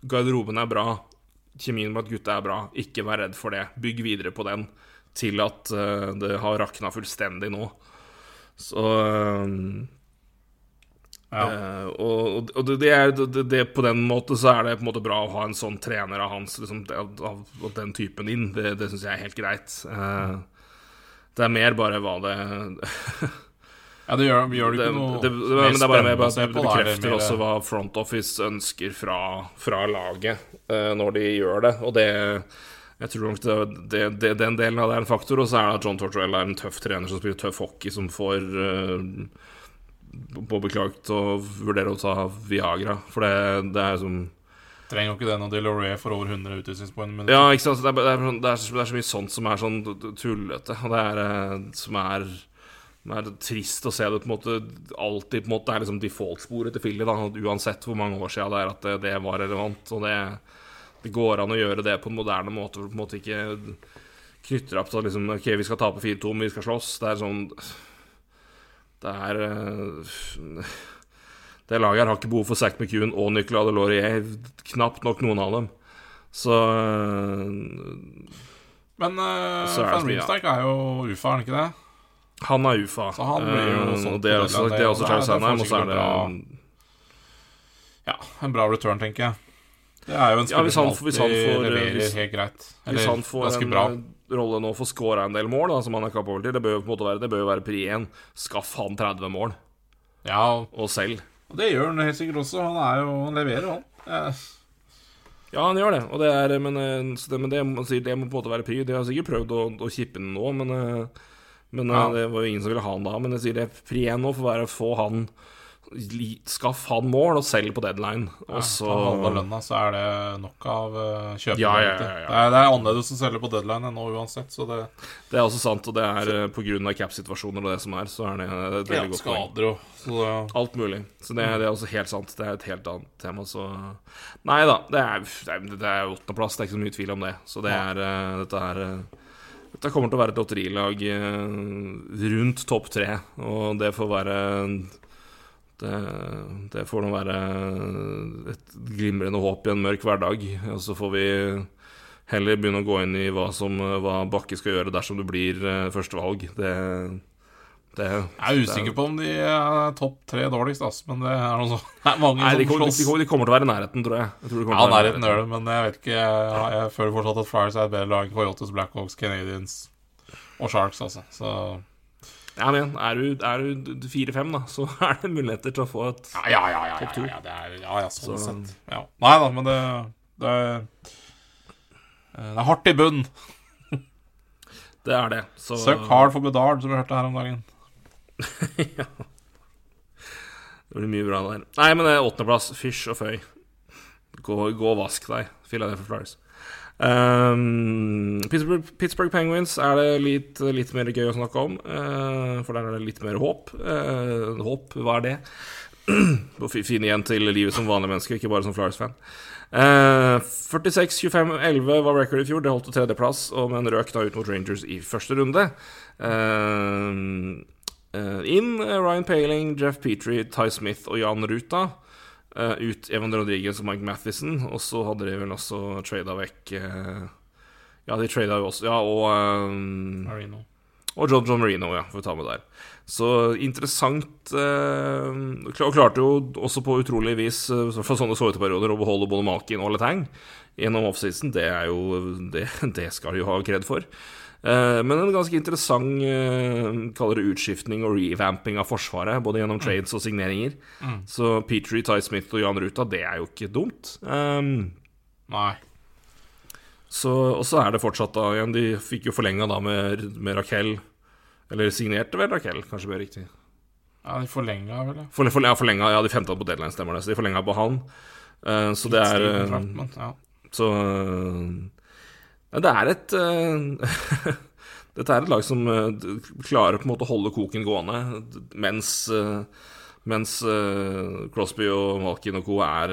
garderoben er bra, kjemien med at gutta er bra, ikke vær redd for det, bygg videre på den, til at uh, det har rakna fullstendig nå. Så uh, ja. og, og det, er, det, på den måten så er det på en måte bra å ha en sånn trener av hans liksom, av, av den typen inn. Det, det syns jeg er helt greit. Uh, det er mer bare hva det Ja, det gjør, gjør det ikke noe det, det, det, det, er bare bare, det bekrefter også hva Front Office ønsker fra, fra laget uh, når de gjør det. Og det Jeg tror nok det, den delen av det er en faktor. Og så er det at John Tortorella er en tøff trener som spiller tøff hockey, som får uh, påbeklaget å vurdere å ta Viagra. For det, det er som Trenger jo ikke det når DeLorean får over 100 utvisningspoeng. Ja, ikke sant. Det er, det, er, sånn, det, er, det er, så mye sånt som er sånn tullete. Og det er eh, som er, det er trist å se det på en måte alltid på en måte er liksom default-sporet til Filly, uansett hvor mange år siden det er at det, det var relevant. Og det, det, går an å gjøre det på en moderne måte, hvor du på en måte ikke knytter opp til liksom, OK, vi skal tape 4-2, men vi skal slåss. Det er sånn Det er uh, det laget her har ikke behov for Zack McEwan og Nicolas Delorier. Knapt nok noen av dem. Så øh, Men uh, Van ja. er jo UFA, er han ikke det? Han er UFA. Så han blir jo uh, det er også, det er også Charles Sandheim, og så er det Ja, en bra return, tenker jeg. Det er jo en spiller ja, som alltid leverer hvis, helt greit. Eller hvis han får en bra. rolle nå for å score en del mål, da, som han er kapabel til, det bør jo på en måte være Det bør jo være pri 1. Skaff han 30 mål. Ja, og selv. Og det gjør han helt sikkert også. Han er jo Han leverer, han. Eh. Ja, han gjør det. Og det er, men, eh, det, men det, det, må på en måte være pri. De har sikkert prøvd å, å kippe den nå, men, eh, men ja. det var jo ingen som ville ha han da. Men jeg sier det er én nå for å få han Skaff han mål og selg på deadline. Og så Ta halve lønna, så er det nok av uh, kjøpere. Ja, ja, ja, ja. Det, er, det er annerledes å selge på deadline enn nå uansett, så det Det er også sant, og det er eh, av cap-situasjoner og det som er, så er det et veldig godt skader og så det, Alt mulig. Så det, det er også helt sant. Det er et helt annet tema, så Nei da. Det er, det åttendeplass, det er ikke så mye tvil om det. Så det er eh, Dette er eh, Dette kommer til å være et lotterilag eh, rundt topp tre, og det får være det, det får nå være et glimrende håp i en mørk hverdag. Og så får vi heller begynne å gå inn i hva, som, hva Bakke skal gjøre dersom det blir eh, førstevalg. Det, det Jeg er usikker på om de er topp tre dårligst, ass, men det er noe sånn Det er mange Nei, de som kommer, slåss. de, de kommer til å være i nærheten, tror jeg. jeg tror Ja, i nærheten gjør det, men jeg vet ikke Jeg, jeg føler fortsatt at Flyers er et bedre lag enn Coyotes, Blackhawks, Canadians og Sharks, altså. Så Ja, men er du, er du fire-fem, da, så er det muligheter til å få et Ja, ja, ja. ja, Topp ja, ja, det ja, ja sånn Så- sett. Ja. Nei da, men det, det er Det er hardt i bunn. Det er det. Så Søk hard for Bedard, som vi hørte her om dagen. ja. det blir mye bra der. Nei, men det er åttendeplass. Fysj og føy. Gå, gå og vask deg, Philadelphia Flyers. Um, Pittsburgh, Pittsburgh Penguins er det litt, litt mer gøy å snakke om, uh, for der er det litt mer håp. Uh, håp, hva er det? Å finne igjen til livet som vanlig menneske, ikke bare som Flyers-fan. Uh, 46-25-11 var record i fjor. Det holdt til tredjeplass, og men røk da ut mot Rangers i første runde. Eh, eh, inn eh, Ryan Paling, Jeff Petrie, Ty Smith og Jan Ruta. Eh, ut Evan Rodriguez og Mike Mathisen. Og så hadde de vel også trada vekk eh, Ja, de trada jo også Ja, og um, Marino. og John, John Marino, ja, får vi ta med der. Så interessant Og klarte jo også på utrolig vis, eh, for sånne sårteperioder, å beholde både Malkin og Letang gjennom offseason. Det er jo Det, det skal de jo ha kred for. Eh, men en ganske interessant eh, kaller det utskiftning og revamping av Forsvaret, både gjennom trades og signeringer. Så Petrie, Ty Smith og Jan Ruta, det er jo ikke dumt. Um, Nei. så, og så er det fortsatt da igjen De fikk jo forlenga da med, med Raquel Eller signerte vel Raquel, kanskje mer riktig. Ja, de forlenga vel, ja. For, for, ja, forlenga, ja, de femte på deadline, stemmer det. Så de forlenga på han. Uh, så det er men, ja. Så ja, Det er et uh, Dette er et lag som eh, klarer på en måte å holde koken gående, mens eh, Mens Crosby og Malkin og co. er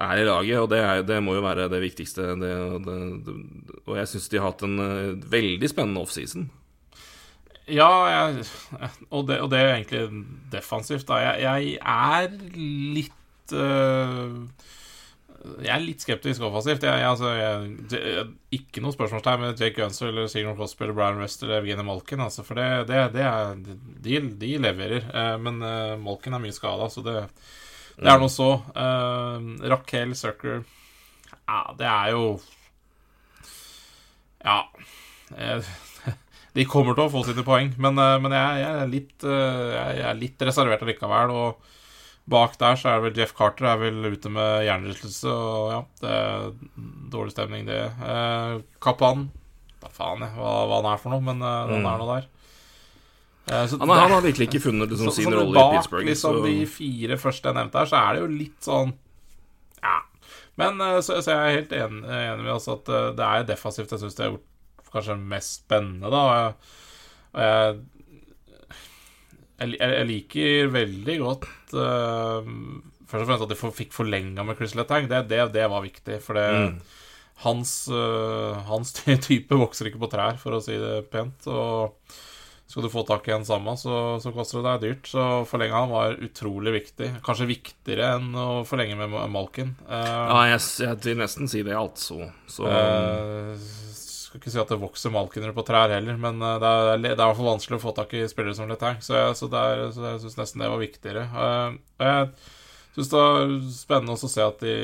er i laget, og det, er, det må jo være det viktigste. Det, det, og jeg syns de har hatt en veldig spennende offseason. Ja, jeg, og, det, og det er egentlig defensivt. Da. Jeg, jeg er litt øh, Jeg er litt skeptisk offensivt. Jeg, jeg, altså, jeg, ikke noe spørsmålstegn med Jake Gunser eller Sigurd Crosby eller Brian West eller Evgeny Malkin. Altså, for det, det, det er, de, de leverer. Eh, men eh, Malkin er mye skada, så det, det er noe så. Eh, Raquel Sucker Ja, det er jo Ja. Eh, de kommer til å få sine poeng, men, eh, men jeg, jeg, er litt, eh, jeg er litt reservert allikevel. Og bak der så er det vel Jeff Carter er vel ute med hjernerystelse, og ja, det er dårlig stemning, det. Eh, Kaplan Da faen jeg hva, hva han er for noe, men eh, han er nå der. Eh, så Han, har- det- han har virkelig ikke funnet liksom, så, sin rolle bak i Pittsburgh. liksom så- de fire første jeg nevnte her, så er det jo litt sånn Ja. Men eh, så, så jeg er helt enig, enig med oss at eh, det er defensivt jeg syns det har gjort kanskje mest spennende, da. Og jeg, og jeg, jeg, jeg liker veldig godt uh, Først og fremst at de for- fikk forlenga med Chris Letang. Det, det, det var viktig, for det Mm. hans, uh, hans type vokser ikke på trær, for å si det pent. Og skal du få tak i en samme, så, så koster det deg dyrt. Så forlenga han var utrolig viktig. Kanskje viktigere enn å forlenge med Malkin. Uh, Ja, jeg, jeg vil nesten si det, altså. Så skal ikke si at det vokser malkinere på trær heller, men eh, det er, det er i hvert fall vanskelig å få tak i spillere som Letang, så jeg, så jeg syns nesten det var viktigere. Eh, og jeg syns det var spennende også å se at de,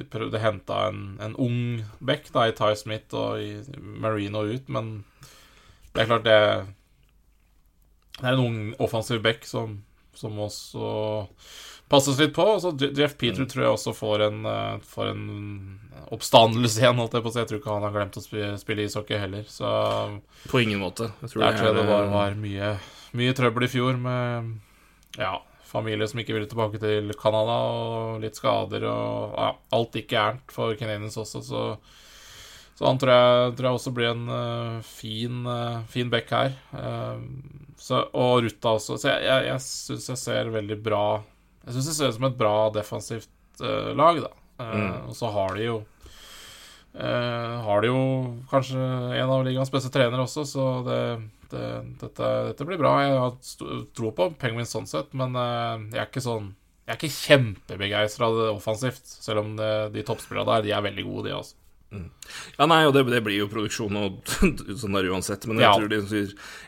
de prøvde å hente en, en ung back i Ty Smith og i Marino ut, men det er klart det Det er en ung offensiv back som, som også passes litt på. Og så Jeff Peter tror jeg også får en, eh, får en oppstandelse igjen, holdt jeg på å si. Jeg tror ikke han har glemt å spille, ishockey heller. Så på ingen måte. Jeg tror der tror jeg det var, var mye, mye trøbbel i fjor med Ja, familie som ikke ville tilbake til Canada, og litt skader og ja, alt gikk gærent for Canadians også, så, så han tror jeg, tror jeg også blir en uh, fin, uh, fin back her. Uh, så, og Ruta også. Så jeg, jeg, jeg syns jeg ser veldig bra Jeg syns det ser ut som et bra defensivt lag, da. Mm. Og så har de jo Har de jo kanskje en av ligaens beste trenere også, så det det, dette, dette, blir bra. Jeg har tro på Penguins sånn sett, men uh, jeg er ikke sånn Jeg er ikke kjempebegeistra offensivt, selv om det, de toppspillerne der, de er veldig gode, de, altså. Mm. Ja, nei, og det, det, blir jo produksjon og sånn der uansett, men jeg, ja. tror de,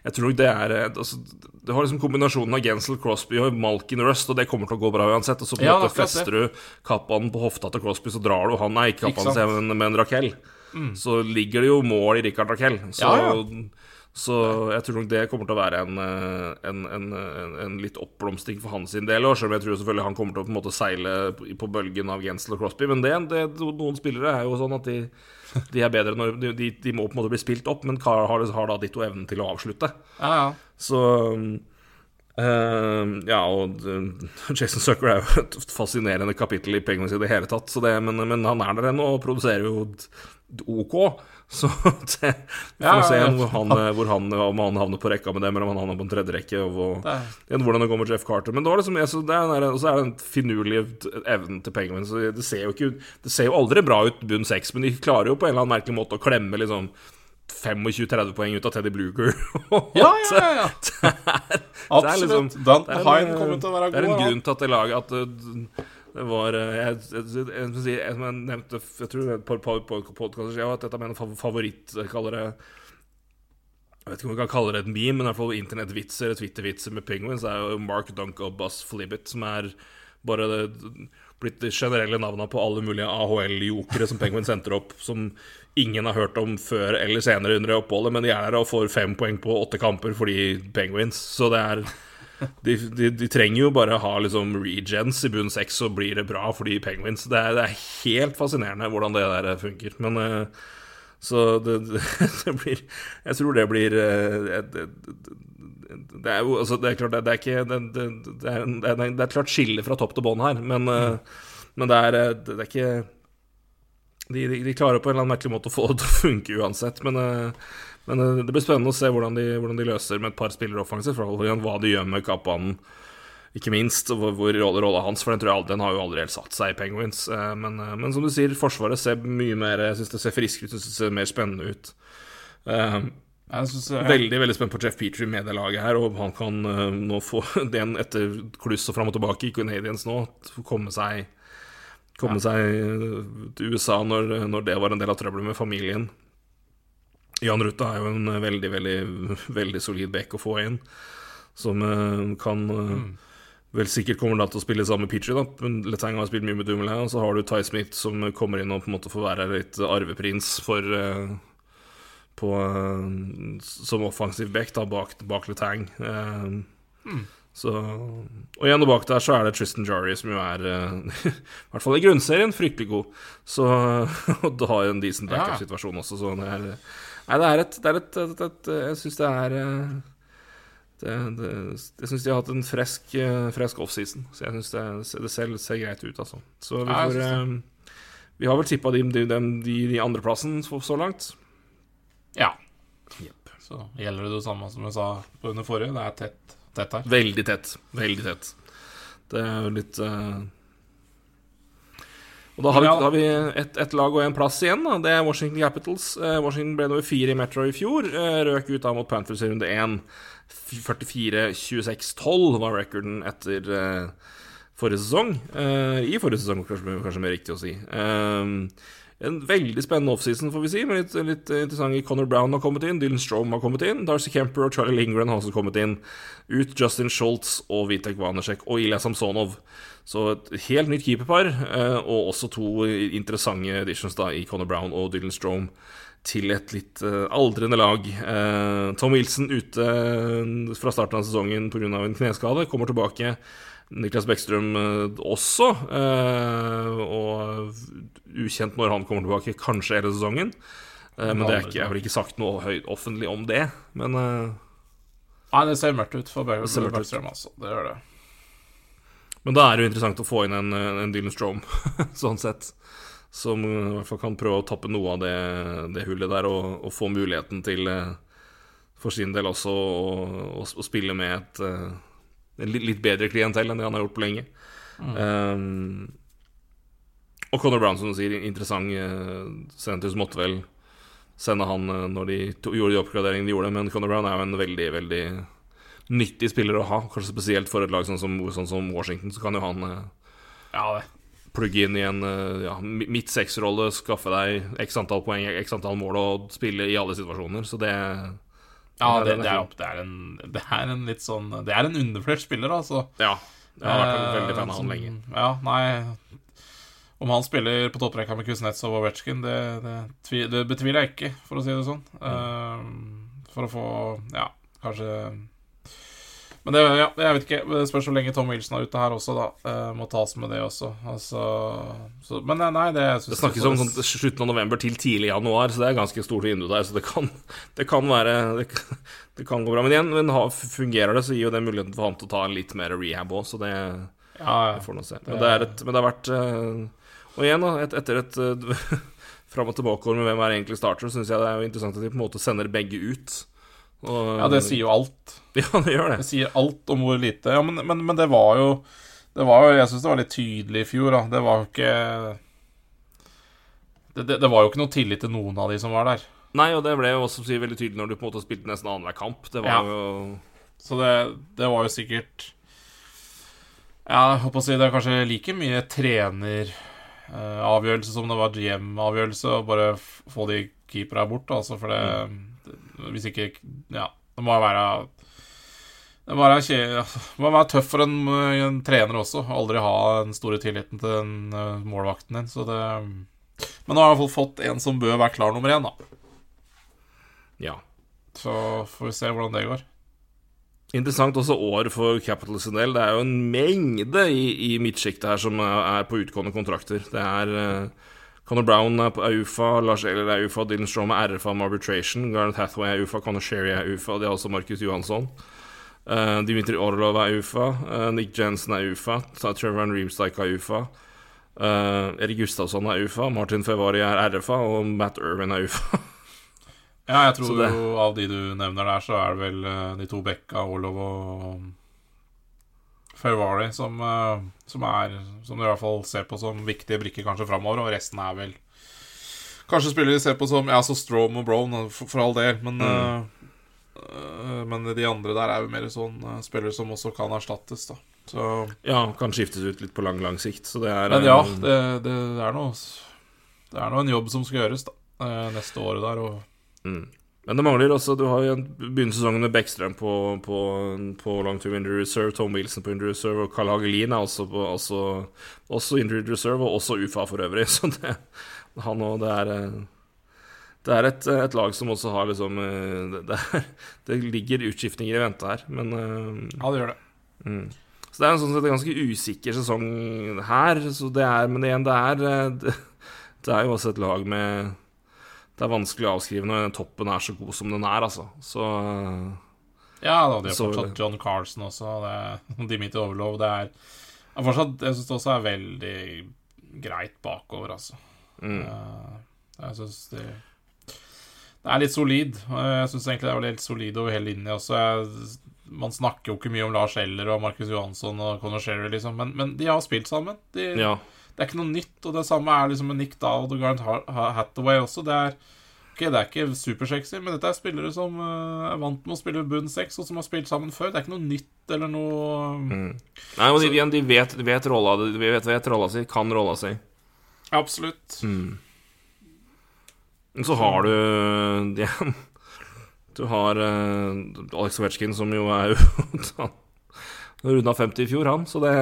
jeg tror det er eh, altså, Det har liksom kombinasjonen av Gensel, Crosby og Malkin Rust, og det kommer til å gå bra uansett. Og så på en ja, måte fester du kappaen på hofta til Crosby, så drar du han Nei, ikke kappaen, men, men Raquel. Mm. Så ligger det jo mål i Richard Raquel. Så ja. Så jeg tror nok det kommer til å være en, eh, en, en, en litt oppblomstring for hans del. Selv om jeg tror selvfølgelig han kommer til å på en måte seile på bølgen av Gensel og Crosby. Men det, det, noen spillere er jo sånn at de, de er bedre når de, de, må på en måte bli spilt opp, men har, har da ditto evnen til å avslutte. Ja, ja. Så Uh, ja, og uh, Jason Sucker er jo et fascinerende kapittel i Penguins i det hele tatt, det, men, men, han er der ennå og produserer jo OK. Så det, vi får ja, se hvor han, hvor han, om han havner på rekka med dem, eller om han havner på en tredje rekke. Og, og hvordan det går med Jeff Carter. Men da er liksom, så det er, så er det den finurlige evnen til Penguins. Det ser jo ikke Det ser jo aldri bra ut bunn seks, men de klarer jo på en eller annen merkelig måte å klemme liksom 25-30 poeng ut av Teddy Bluger. ja, ja, ja, ja. Absolutt. Liksom, Dan Hine kommer til å være god. Det er en grunn til at det laget at det var eh, Jeg, jeg, jeg, jeg, nevnte Jeg tror på par podkaster siden at dette er min favoritt Jeg kaller det jeg vet ikke om vi kan kalle det et meme, men i hvert fall internettvitser, Twitter-vitser med penguins, er jo Mark Dunk og Buzz Flibbit, som er bare det, blitt de generelle navnene på alle mulige AHL-jokere som penguins senter opp, som ingen har hørt om før eller senere under oppholdet, men de er der og får fem poeng på åtte kamper fordi penguins. Så det er de, de, de, trenger jo bare ha liksom regens i bunn seks, så blir det bra for de penguins. Det er, det er, helt fascinerende hvordan det der funker. Men uh, Så det, det, blir Jeg tror det blir uh, det, det, er jo altså, Det er klart, det, er ikke det, er, er, et klart skille fra topp til bånn her, men, uh, men det, er, det, er ikke de, de, de, klarer på en eller annen merkelig måte å få det til å funke uansett. Men men eh, det blir spennende å se hvordan de, hvordan de løser med et par spillere offensivt. Hva de gjør med kappbanen, ikke minst. Hvor, hvor rolle, rolle hans, for den, tror jeg, den har jo aldri helt satt seg i Penguins. Eh, men, eh, men som du sier, Forsvaret ser mye mer Jeg syns det ser friskere ut, det ser mer spennende ut. Synes, jeg... Veldig veldig spent på Jeff Petrie med det laget her, og han kan nå få den etter kluss og fram og tilbake i Canadiens nå, komme seg Komme ja. seg til USA når, når det var en del av trøbbelet med familien. Jan Ruta er jo en eh, veldig, veldig, veldig solid back å få inn, som uh, kan uh, mm. Vel sikkert kommer da til å spille sammen med Pitcher, da. Letang har spilt mye med Dumoulin. Og så har du Ty Smith som kommer inn og på en måte får være litt arveprins for uh, på, Som offensiv back da, bak, bak Letang. Mm. Så, og igjen og bak der så er det Tristan Jarry, som jo er I hvert fall i grunnserien fryktelig god. Så, og da har jo en decent backup-situasjon også, så det er Nei, det er et, det er et, et, et Jeg syns det er eh, det, det, Jeg syns de har hatt en fresk, eh, fresk offseason. Så jeg syns det, det ser, ser, greit ut, altså. Så vi får um, Vi har vel tippa de, de, de, de andreplassen så, så langt. Ja. Yep. Så gjelder det det samme som jeg sa på under forrige. Det er tett, tett her. Veldig tett. Veldig tett. Det er jo litt uh, og Da har vi, da har vi ett et lag og én plass igjen. Da. Det er Washington Capitals. Eh, Washington ble nummer fire i Metro i fjor. Eh, røk ut da mot Panthers i runde én. 44-26-12 var recorden etter eh, forrige sesong. I forrige sesong, kanskje, kanskje mer riktig å si. En veldig spennende offseason, får vi si. Med litt, litt interessant Connor Brown har kommet inn, Dylan Strome har kommet inn, Darcy Kemper og Charlie Lingren har også kommet inn. Ut Justin Schultz og Vitek Vanesjek og Ilja Samsonov. Så et helt nytt keeperpar, eh, og også to interessante editions da i Conor Brown og Dylan Strome til et litt eh, aldrende lag. Eh, Tom Wilson ute fra starten av sesongen pga. en kneskade, kommer tilbake. Niklas Bekkstrøm også, og ukjent når han kommer tilbake, kanskje hele sesongen. Men det er ikke, jeg har ikke sagt noe høyt offentlig om det, men Nei, det ser mørkt ut for Bekkstrøm, altså. Det gjør det. Men da er det jo interessant å få inn en, en Dylan Strom, sånn sett. Som i hvert fall kan prøve å tappe noe av det, det hullet der, og, og, få muligheten til, eh, for sin del også, å, å spille med et litt bedre klientell enn det han har gjort på lenge. Mm. Um, og Conor Brown, som du sier, interessant. Sentus måtte vel sende han når de to, gjorde de oppgraderingene de gjorde, men Conor Brown er jo en veldig, veldig nyttig spiller å ha. Kanskje spesielt for et lag sånn som, sånn som Washington, så kan jo han ja, det plugge inn i en eh, ja, midt seks-rolle, skaffe deg x antall poeng, x antall mål og spille i alle situasjoner. Så det Ja, det, det, er, det, er, en, det er en litt sånn Det er en underflert spiller, altså. Ja. Jeg har vært en veldig fan av han lenge. Ja, nei Om han spiller på topprekka med Kuznetsov og Ovetsjkin, det, det, betviler jeg ikke, for å si det sånn. Mm. Uh, for å få Ja, kanskje men det, ja, jeg vet ikke. Det spørs hvor lenge Tom Wilson er ute her også, da. Eh, må tas med det også. Altså, så, men eh, nei, det Det snakkes om sånn, slutten av november til tidlig januar, så det er ganske stort vindu der. Så det kan, det kan være det, det, kan gå bra. Men igjen, men fungerer det, så gir jo det muligheten for han til å ta en litt mer rehab òg, så det, ja, ja. får nå se. Men det, et, men det, har vært uh, Og igjen, da, et, etter et uh, fram og tilbake-år med hvem er egentlig starter, syns jeg det er jo interessant at de på en måte sender begge ut. Og, ja, det sier jo alt. Ja, det gjør det. Det sier alt om hvor lite Ja, men, men, men det var jo Det var jo Jeg syns det var litt tydelig i fjor, da. Det var jo ikke det, det, det, var jo ikke noe tillit til noen av de som var der. Nei, og det ble jo også veldig tydelig når du på en måte spilte nesten annenhver kamp. Det var ja. jo Så det, det var jo sikkert Ja, jeg håper å si det er kanskje like mye treneravgjørelse som det var GM-avgjørelse, å bare få de keepera bort, altså, for det mm hvis ikke Ja, det må være det må være, må være tøff for en, en, trener også. Aldri ha den store tilliten til den uh, målvakten din. Så det Men nå har jeg i hvert fall fått en som bør være klar nummer én, da. Ja. Så får vi se hvordan det går. Interessant også år for Capital sin del. Det er jo en mengde i, i midtsjiktet her som er på utgående kontrakter. Det er uh, Conor Brown er på AUFA, Lars Eller er UFA, Dylan Strom er RFA med Arbitration, Gareth Hathaway er UFA, Conor Sherry er UFA, de har også Markus Johansson. Uh, Dimitri Orlov er UFA, uh, Nick Jensen er UFA, Trevor Reemstike er UFA. Uh, Erik Gustavsson er UFA, Martin Fevari er RFA, og Matt Irwin er UFA. ja, jeg tror jo av de du nevner der, så er det vel de to Bekka, Orlov og Ferrari, som, eh, som, er Som du i hvert fall ser på som viktige brikker kanskje framover, og resten er vel Kanskje spillere de ser på som Ja, så Strom og Brown, for, for all del, men mm. uh, Men de andre der er jo mer sånn uh, spillere som også kan erstattes, da. Så Ja, kan skiftes ut litt på lang, lang sikt, så det er Men ja, det, det, er noe Det er nå en jobb som skal gjøres, da, neste året der, og mm. Men det mangler også Du har jo begynt sesongen med Beckstrøm på, på, på long term injury reserve, Tom Wilson på injury reserve, og Carl Hagelin er også, på, også, også injury reserve, og også UFA for øvrig. Så det, han og det er eh, det er et, et, lag som også har liksom det, Det, er, det ligger utskiftninger i vente her, men eh, Ja, det gjør det. Mm. Så det er en sånn sett ganske usikker sesong her. Så det er, men igjen, det er det, det er jo også et lag med det er vanskelig å avskrive når toppen er så god som den er, altså. Så Ja, da, de har fortsatt John Carlsen også. Det, Dimitri Overlov. Det er, er fortsatt Jeg syns det også er veldig greit bakover, altså. Mm. Jeg syns det Det er litt solid. Jeg syns egentlig det er litt solid over hele linja også. Jeg, man snakker jo ikke mye om Lars Eller og Markus Johansson og Conor Sherry, liksom, men, men, de har spilt sammen. De, ja. Det er ikke noe nytt, og det samme er liksom med Nick Dowd og Garant Hathaway også. Det er okay, det er ikke supersexy, men dette er spillere som uh, er vant med å spille bunn seks, og som har spilt sammen før. Det er ikke noe nytt eller noe mm. Nei, og de, igjen, de vet, de vet, rolla, de vet, vet rolla si, kan rolla si. Absolutt. Mm. Så har du igjen Du har uh, Alex Ovetsjkin, som jo er jo Runda 50 i fjor, han, så det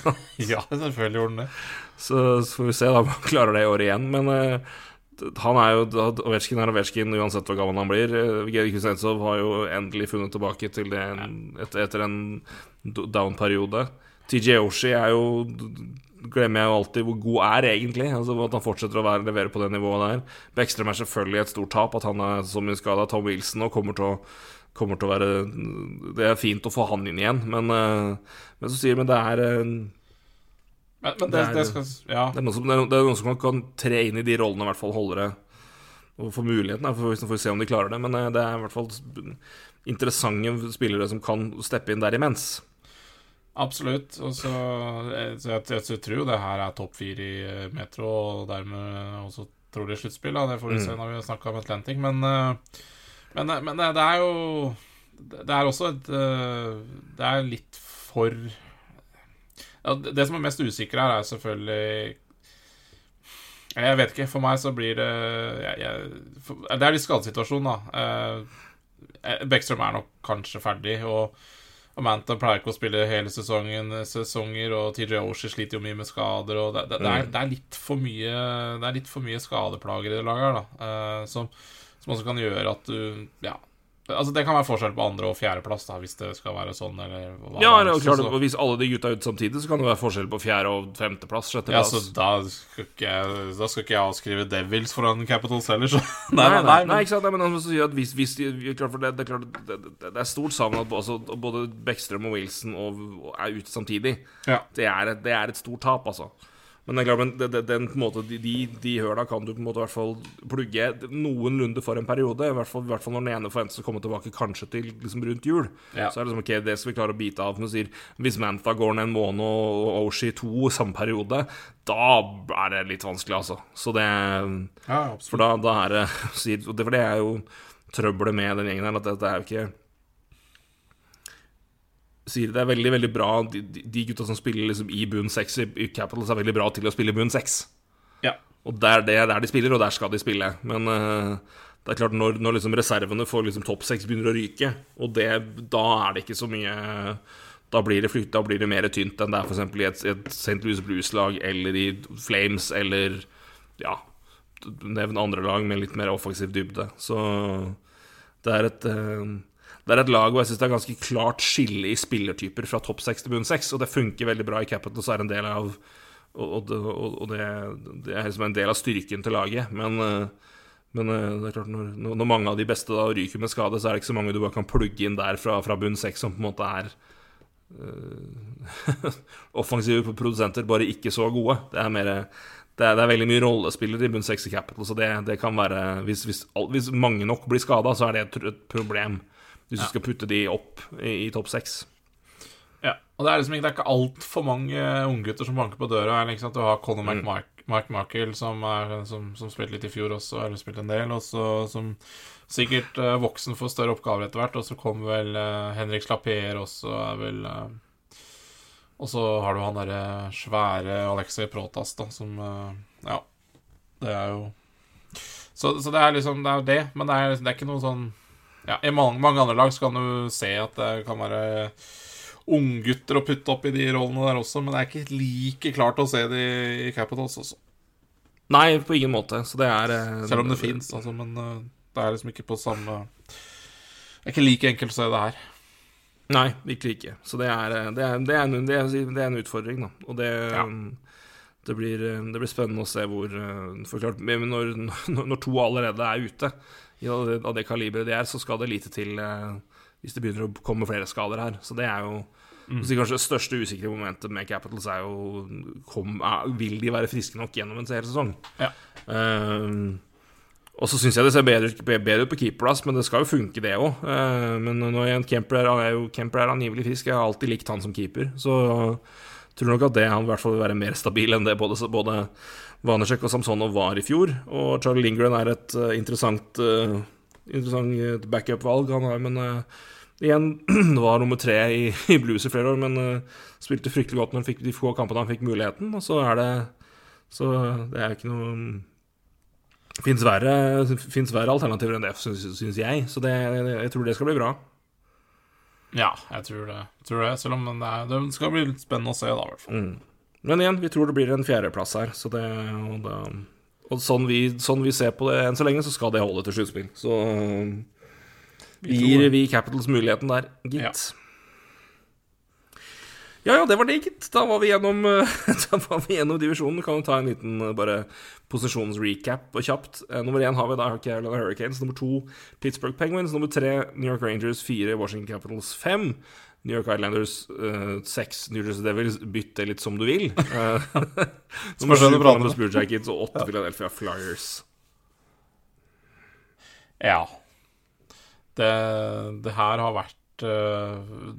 Ja, selvfølgelig gjorde han det. Så, så, får vi se da om han klarer det i år igjen. Men uh, han er jo Ovetsjkin er Ovetsjkin uansett hvor gammel han blir. Gedi Kuznetsov har jo endelig funnet tilbake til det etter, etter en down-periode. TJ Oshi er jo Glemmer jeg jo alltid hvor god er, egentlig. Altså At han fortsetter å være, levere på det nivået der. Beckstrøm er selvfølgelig et stort tap, at han er så mye skada. Tom Wilson og kommer til å kommer til å være Det er fint å få han inn igjen, men, eh, men så sier vi det er Men, men det, Det er- det skal Ja. Det er noen som, er, noen som kan, tre inn i de rollene, i hvert fall holde det og få muligheten. For, så får se om de klarer det. Men eh, det er i hvert fall interessante spillere som kan steppe inn der imens. Absolutt. Og så eh, så jeg, jeg, jeg tror det her er topp fire i eh, Metro, og dermed også trolig sluttspill. Det får vi Mm. se når vi snakker om Atlantic. Men, men, men det det er jo Det er også et Det er litt for ja, Det som er mest usikre her, er selvfølgelig Jeg vet ikke. For meg så blir det jeg, jeg, for, Det er litt skadesituasjon, da. Eh, Beckstrøm er nok kanskje ferdig, og Amanta Manta pleier ikke å spille hele sesongen, sesonger, og TJ Oshie sliter jo mye med skader. Og det, det, det, er, det, er litt for mye, det er litt for mye skadeplager i det laget her, da. eh, som, som også kan gjøre at du Ja. Altså Det kan være forskjell på andre- og fjerdeplass, da, hvis det skal være sånn, Ja, er. klart, Så- Hvis alle de gutta er ute samtidig, så kan det være forskjell på fjerde- og femteplass. ja, så da skal jeg, da skal ikke jeg avskrive Devils foran Capitals heller, så Nei, nei, nei, men- ikke sant? Nei, men sier at hvis, hvis de, klart for det, det, er klart, det, det, er stort savn at altså, både Bekkstrøm og Wilson og, og er ute samtidig. Ja. Det er, et, det er et stort tap, altså. Men det er klart, men det, det, den, på måte, de, de, de høla kan du på en måte hvert fall plugge noenlunde for en periode. I hvert fall, i hvert fall når den ene forventes å komme tilbake kanskje til liksom rundt jul. Ja. Så er det liksom, ok, det skal vi klare å bite av. Men sier, hvis Mantha går ned en måned og Oshi to samme periode, da er det litt vanskelig, altså. Så det Ja. For da, da er det For det er jo trøbbelet med den gjengen her, at det, det er jo ikke Sier det er veldig, veldig bra De, de gutta som spiller liksom i bunn seks i, i Capitals, er veldig bra til å spille i bunn seks. Ja. Og det er det er der de spiller, og der skal de spille. Men uh, det er klart, når, når liksom reservene for liksom topp seks begynner å ryke, og det, da er det ikke så mye Da blir det flytta, blir det mer tynt enn det er f.eks. i et, et St. Louis Blues-lag eller i Flames eller Ja, nevn andre lag med litt mer offensiv dybde. Så det er et eh, det er et lag hvor jeg synes det er ganske klart skille i spillertyper fra topp seks til bunn seks, og det funker veldig bra i Capitals så er en del av Og, og, og det, det er liksom en del av styrken til laget. Men, eh, men eh, det er klart når, når mange av de beste da ryker med skade, så er det ikke så mange du bare kan plugge inn der fra, fra bunn seks som på en måte er eh, offensive produsenter, bare ikke så gode. Det er mer det er, det er veldig mye rollespillere i bunn seks i Capital, så det, kan være hvis, hvis, hvis mange nok blir skada, så er det et, et problem. Hvis du skal putte de opp i, i topp seks. Ja, og det er liksom det er ikke altfor mange unggutter som banker på døra. Liksom, at du har Conor Mm. Mark Markel, som, er, som, som spilte litt i fjor også, eller spilte en del, og så som sikkert uh, voksen får større oppgaver etter hvert. Og så kommer vel uh, Henrik Slaper også, er vel uh, Og så har du han derre svære Alexei Protas, da, som Ja, det er jo så, så det er liksom Det er det, men det er, det er ikke noe sånn ja, I mange, mange andre lag så kan du se at det kan være unggutter å putte opp i de rollene der også, men det er ikke like klart å se det i Capitals også. Nei, på ingen måte. Så det er eh, Selv om det fins, altså, men eh, det er liksom ikke på samme Det er ikke like enkelt å se det her. Nei, virkelig ikke. Så det er, eh, det er, det er, en, det er, det en utfordring, da. Og det, Ja. det, blir, det blir spennende å se hvor Forklart, men når, når, to allerede er ute, av det, det kaliberet de er, så skal det lite til eh, hvis det begynner å komme flere skader her. Så det er jo så Kanskje det største usikre momentet med Capitals er jo kom, Vil de være friske nok gjennom en hel sesong? Ja. Um, og så syns jeg det ser bedre, bedre ut på keeperplass, men det skal jo funke, det òg. men når en Kemper, er, er jo, Kemper er angivelig frisk. Jeg har alltid likt han som keeper. Så jeg tror nok at det han i hvert fall vil være mer stabil enn det både, både Vanecek og Samsonov var i fjor. Og Charlie Lindgren er et uh, interessant, uh, interessant eh, backup-valg. Han er, men uh, igjen var nummer tre i, i blues i flere år, men spilte fryktelig godt når han fikk de få kampene han fikk muligheten. Og så er det Så det er ikke noe Fins verre, finnes verre alternativer enn det, syns, jeg. Så det, jeg tror det skal bli bra. Ja, jeg tror det. Tror det selv om det, er, det skal bli litt spennende å se, da, i hvert fall. Mm. Men igjen, vi tror det blir en fjerdeplass her. Så det, og det, og sånn, vi, sånn vi ser på det enn så lenge, så skal det holde til sluttspill. Så vi gir vi Capitals muligheten der, gitt. Ja. Ja, ja, det var det, gitt. Da var vi gjennom, da var vi gjennom divisjonen. Kan jo ta en liten bare posisjonsrecap og kjapt. Eh, nummer én har vi da Carolina Hurricanes. Nummer to Pittsburgh Penguins. Nummer tre New York Rangers. Fire Washington Capitals. Fem New York Islanders. eh, seks New Jersey Devils. Bytt det litt som du vil. Uh, nummer sju du Columbus. Blue Jackets og åtte Philadelphia Flyers. Ja. Det, det her har vært uh,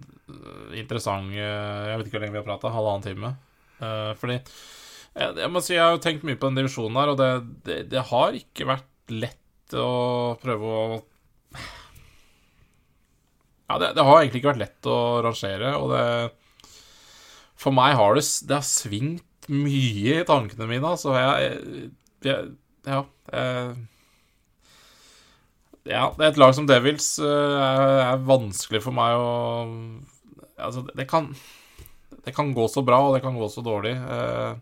interessant uh, Jeg vet ikke hvor lenge vi har prata. Halvannen time. Uh, fordi jeg, jeg må si jeg har tenkt mye på den divisjonen her, og det, det, det har ikke vært lett å prøve å Ja, det, det har egentlig ikke vært lett å rangere, og det For meg har det, det har svingt mye i tankene mine, altså. Jeg, jeg Ja. Jeg, ja, et lag som Devils eh, er, er vanskelig for meg å Altså, det, det kan Det kan gå så bra, og det kan gå så dårlig. eh,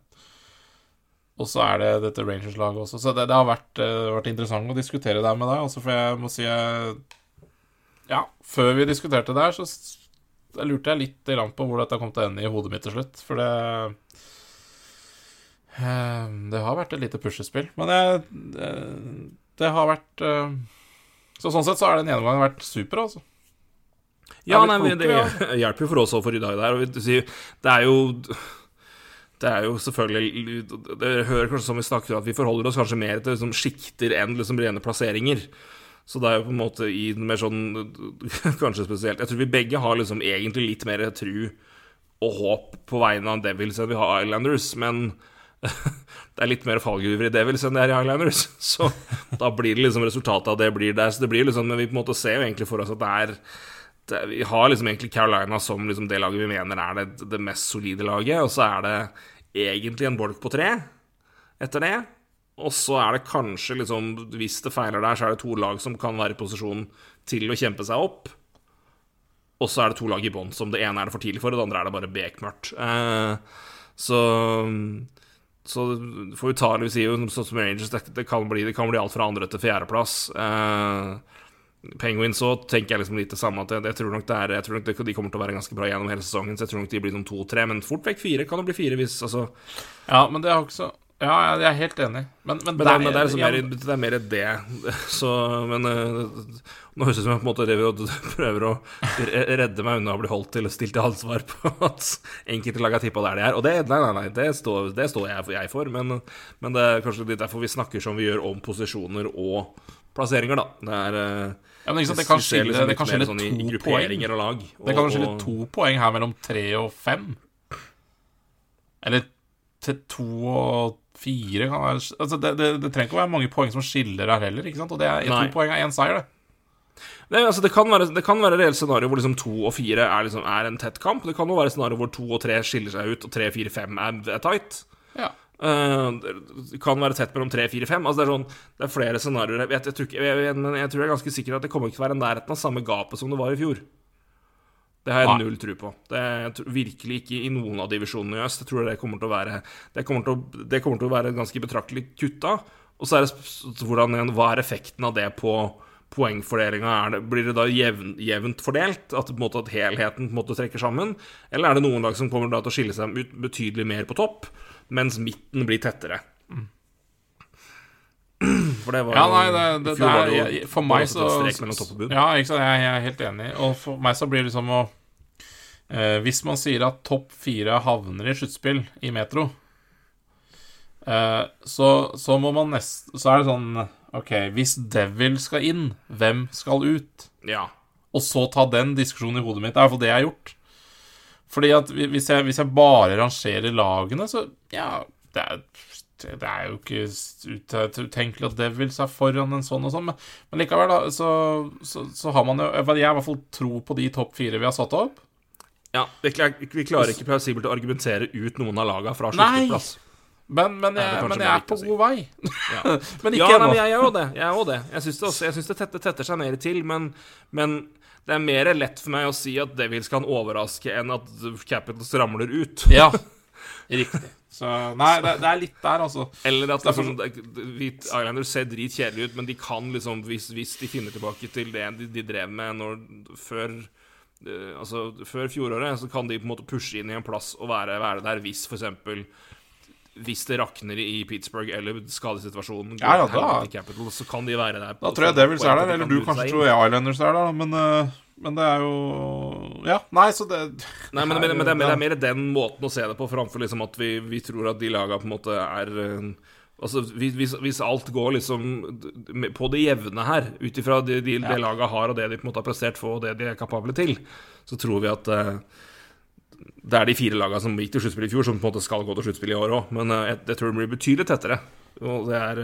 og så er det dette Rangers-laget også. Så det, det har vært, eh, vært interessant å diskutere det her med deg. Altså, for jeg må si jeg, Ja, før vi diskuterte det her, så lurte jeg litt på hvor dette kom til å ende i hodet mitt til slutt. For det eh, Det har vært et lite puslespill. Men det, det, det har vært eh, Så sånn sett så har den gjennomgangen vært super, altså. Ja, nei, men det hjelper jo for oss å få rydda i vi sier, det er jo Det er jo selvfølgelig Det hører kanskje som vi snakker at vi forholder oss kanskje mer til liksom, sjikter enn liksom, rene plasseringer. Så det er jo på en måte i den mer sånn Kanskje spesielt Jeg tror vi begge har liksom egentlig litt mer tru og håp på vegne av Devils enn vi har Islanders, men det er litt mer fallgruver i Devils enn det er i Islanders. Så da blir det liksom resultatet av det blir der. Så det blir liksom Men vi på en måte ser jo egentlig for oss at det er det, vi har liksom egentlig Carolina som liksom det laget vi mener er det, det mest solide laget, og så er det egentlig en bolk på tre etter det. Og så er det kanskje, liksom, hvis det feiler der, så er det to lag som kan være i posisjon til å kjempe seg opp. Og så er det to lag i bånn, som det ene er det for tidlig for, og det andre er det bare bekmørkt. Eh, så så får vi ta det vi sier sånn som Rangers, det, kan bli, det kan bli alt fra andre til fjerdeplass. Eh, Penguins så tenker jeg liksom litt det samme. At jeg, jeg tror nok er Jeg tror nok det, de kommer til å være ganske bra gjennom hele sesongen. Så jeg tror nok de blir noen to-tre, men fort vekk fire kan det bli fire hvis altså Ja, men det har ikke så Ja, jeg er helt enig. Men, men, Men det, er- det, er, liksom mer, det er mer det. Så Men eh, nå høres det ut som jeg på en måte driver og prøver å redde meg unna å bli holdt til stilt til ansvar på at enkelte lag har tippa der de er. Og det, nei, nei, nei, det står, det står jeg, jeg for. Men, men det er kanskje litt derfor vi snakker som vi gjør om posisjoner og plasseringer, da. Det er eh, ja, men sant, det kan skille, liksom det kan skille sånn to poeng. lag. Det kan skille to poeng her mellom tre og fem. Eller til to og fire kan være altså det, det, det trenger ikke å være mange poeng som skiller her heller. ikke sant? Og det er, to poeng er én seier, det. Det, altså det kan være, det kan være reelt scenario hvor liksom to og fire er, liksom, er en tett kamp. Det kan jo være scenario hvor to og tre skiller seg ut, og tre, fire, fem er, er tight. Ja. Uh, det kan være tett mellom tre, fire, fem. Altså det, er sånn, det er flere scenarioer. Jeg, jeg, jeg, jeg, tror jeg er ganske sikker at det kommer ikke til å være i nærheten av samme gapet som det var i fjor. Det har jeg null tro på. Det er virkelig ikke i noen av divisjonene i øst. Jeg tror det kommer til å være Det kommer til å, det kommer til å være ganske betraktelig kutta. Og så er det hvordan, hva er effekten av det på poengfordelinga? Blir det da jevn, jevnt fordelt? At, måte, at helheten måte trekker sammen? Eller er det noen lag som kommer til å skille seg ut betydelig mer på topp, mens midten blir tettere? For det var Ja, nei, det, i det, fjor det var er, jo- jeg, For meg så strek mellom topp og bunn. Ja, ikke sant, jeg, jeg er helt enig. Og for meg så blir det liksom å eh, Hvis man sier at topp fire havner i sluttspill i Metro, eh, så, så må man nest Så er det sånn OK, hvis Devil skal inn, hvem skal ut? Ja. Og så ta den diskusjonen i hodet mitt. Det er iallfall det jeg har gjort. Fordi at hvis jeg, hvis jeg bare rangerer lagene, så Ja, det er, det er jo ikke utenkelig at Devils er foran en sånn og sånn, men, men likevel, da, så, så, så har man jo Jeg har i hvert fall tro på de topp fire vi har satt opp. ja vi, vi klarer ikke plausibelt å argumentere ut noen av laga fra sluttplass. Men, men, er jeg, men jeg er på god vei. Ja. Men ikke men ennå. jeg gjør jo det. Jeg gjør det. Jeg syns det, også- jeg syns det tetter, tetter seg mer til, men, men det er mer lett for meg å si at Devils kan overraske enn at Capitals ramler ut. Ja, riktig. Så nei, det, det er litt der, altså. Eller at Derfor- liksom, det- vi- ser dritkjedelig ut, men de kan liksom, hvis, hvis de finner tilbake til det de, de drev med når, før eh, Altså, før fjoråret så kan de på en måte pushe inn i en plass og være, være der hvis eksempel hvis det rakner i Pittsburgh eller skadesituasjonen Ja, ja, da- i Capitals, så kan de være der. Da tror jeg Devils er der, eller du kanskje tror jeg Islanders er der, men, eh, men det er jo Ja, nei, så det Nei, men, men, men, det er, men det er mer den måten å se det på, framfor liksom at vi, vi tror at de laga på en måte er eh, Altså, hvis, hvis- alt går liksom på det jevne her, ut ifra det, de, det laga har, og det de på en måte har prestert for, og det de er kapable til, så tror vi at eh, det er de fire lagene som gikk til sluttspill i fjor, som på en måte skal gå til sluttspill i år òg. Men eh, jeg, jeg tror det blir betydelig tettere. Og det er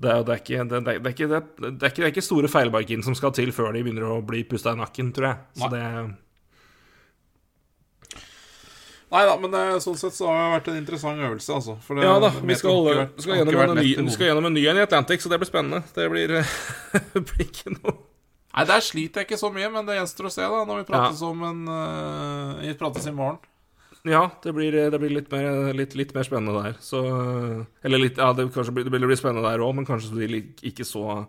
det er, det, er ikke, det, det, er ikke, det, er ikke, det, er ikke store feilbarkinn som skal til før de begynner å bli pusta i nakken, tror jeg. Så det Nei da, men eh, sånn sett så har det vært en interessant øvelse, altså. Det, Ja da, vi skal, holde, vært- skal, gjennom en ny, vi skal gjennom en ny en i Atlantic, så det blir spennende. Det blir, blir ikke noe Nei, der sliter jeg ikke så mye, men det gjenstår å se da når vi prates om en uh, Vi prates i morgen. Ja, det blir, det blir litt, mer, litt, litt mer spennende der. Så Eller litt Ja, det, kanskje blir, det blir spennende der òg, men kanskje det blir ikke så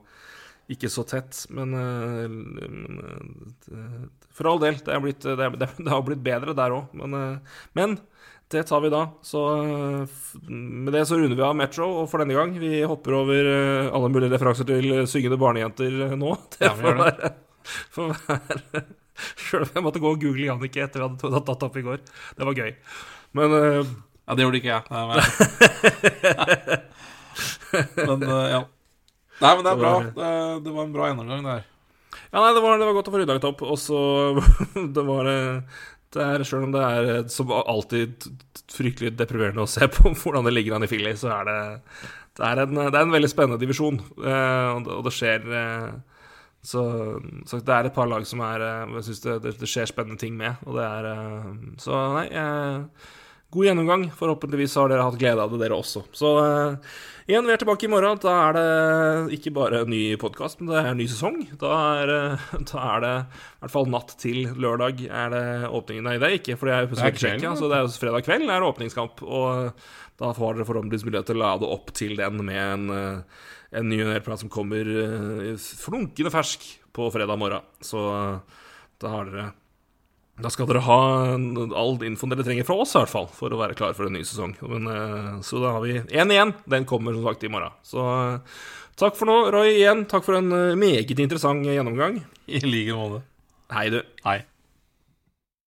ikke så tett, men, eh, men eh, For all del, det, er blitt, det, har blitt bedre der òg. Men, eh, men det tar vi da. Så eh, med det så runder vi av Metro og for denne gang. Vi hopper over eh, alle mulige referanser til syngende barnejenter eh, nå. Det Ja, får være, får være Sjøl om jeg måtte gå og google Jannicke etter at vi hadde tatt det opp i går. Det var gøy. Men uh, Ja, det gjorde ikke jeg. Nei, Men, eh, ja. Nei, men det er bra. Det, det var en bra gjennomgang der. Ja, nei, det var, det var godt å få rydda litt opp. Og så Det var eh, det er, Sjøl om det er eh, som alltid fryktelig deprimerende å se på hvordan det ligger an i Philly, så er det Det er en, det er en veldig spennende divisjon, eh, og, det, skjer eh, så, så det er et par lag som er Jeg syns det, det, skjer spennende ting med, og det er Så nei, god gjennomgang. Forhåpentligvis har dere hatt glede av det, dere også. Så igjen, vi er tilbake i morgen. Da er det ikke bare en ny podkast, men det er en ny sesong. Da er, eh, da er det i hvert fall natt til lørdag er det åpningen. Nei, det er ikke, for det er er Tsjekkia, så det er fredag kveld er det åpningskamp. Og da får dere forhåpentligvis mulighet til å lade opp til den med en, eh, en ny nedprat som kommer eh, flunkende fersk på fredag morgen. Så eh, da har dere da skal dere ha all infoen dere trenger fra oss, i hvert fall, for å være klar for en ny sesong. Men, eh, så da har vi én igjen. Den kommer som sagt i morgen. Så eh, takk for nå, Roy, igjen. Takk for en eh, meget interessant gjennomgang. I like måte. Hei, du. Hei.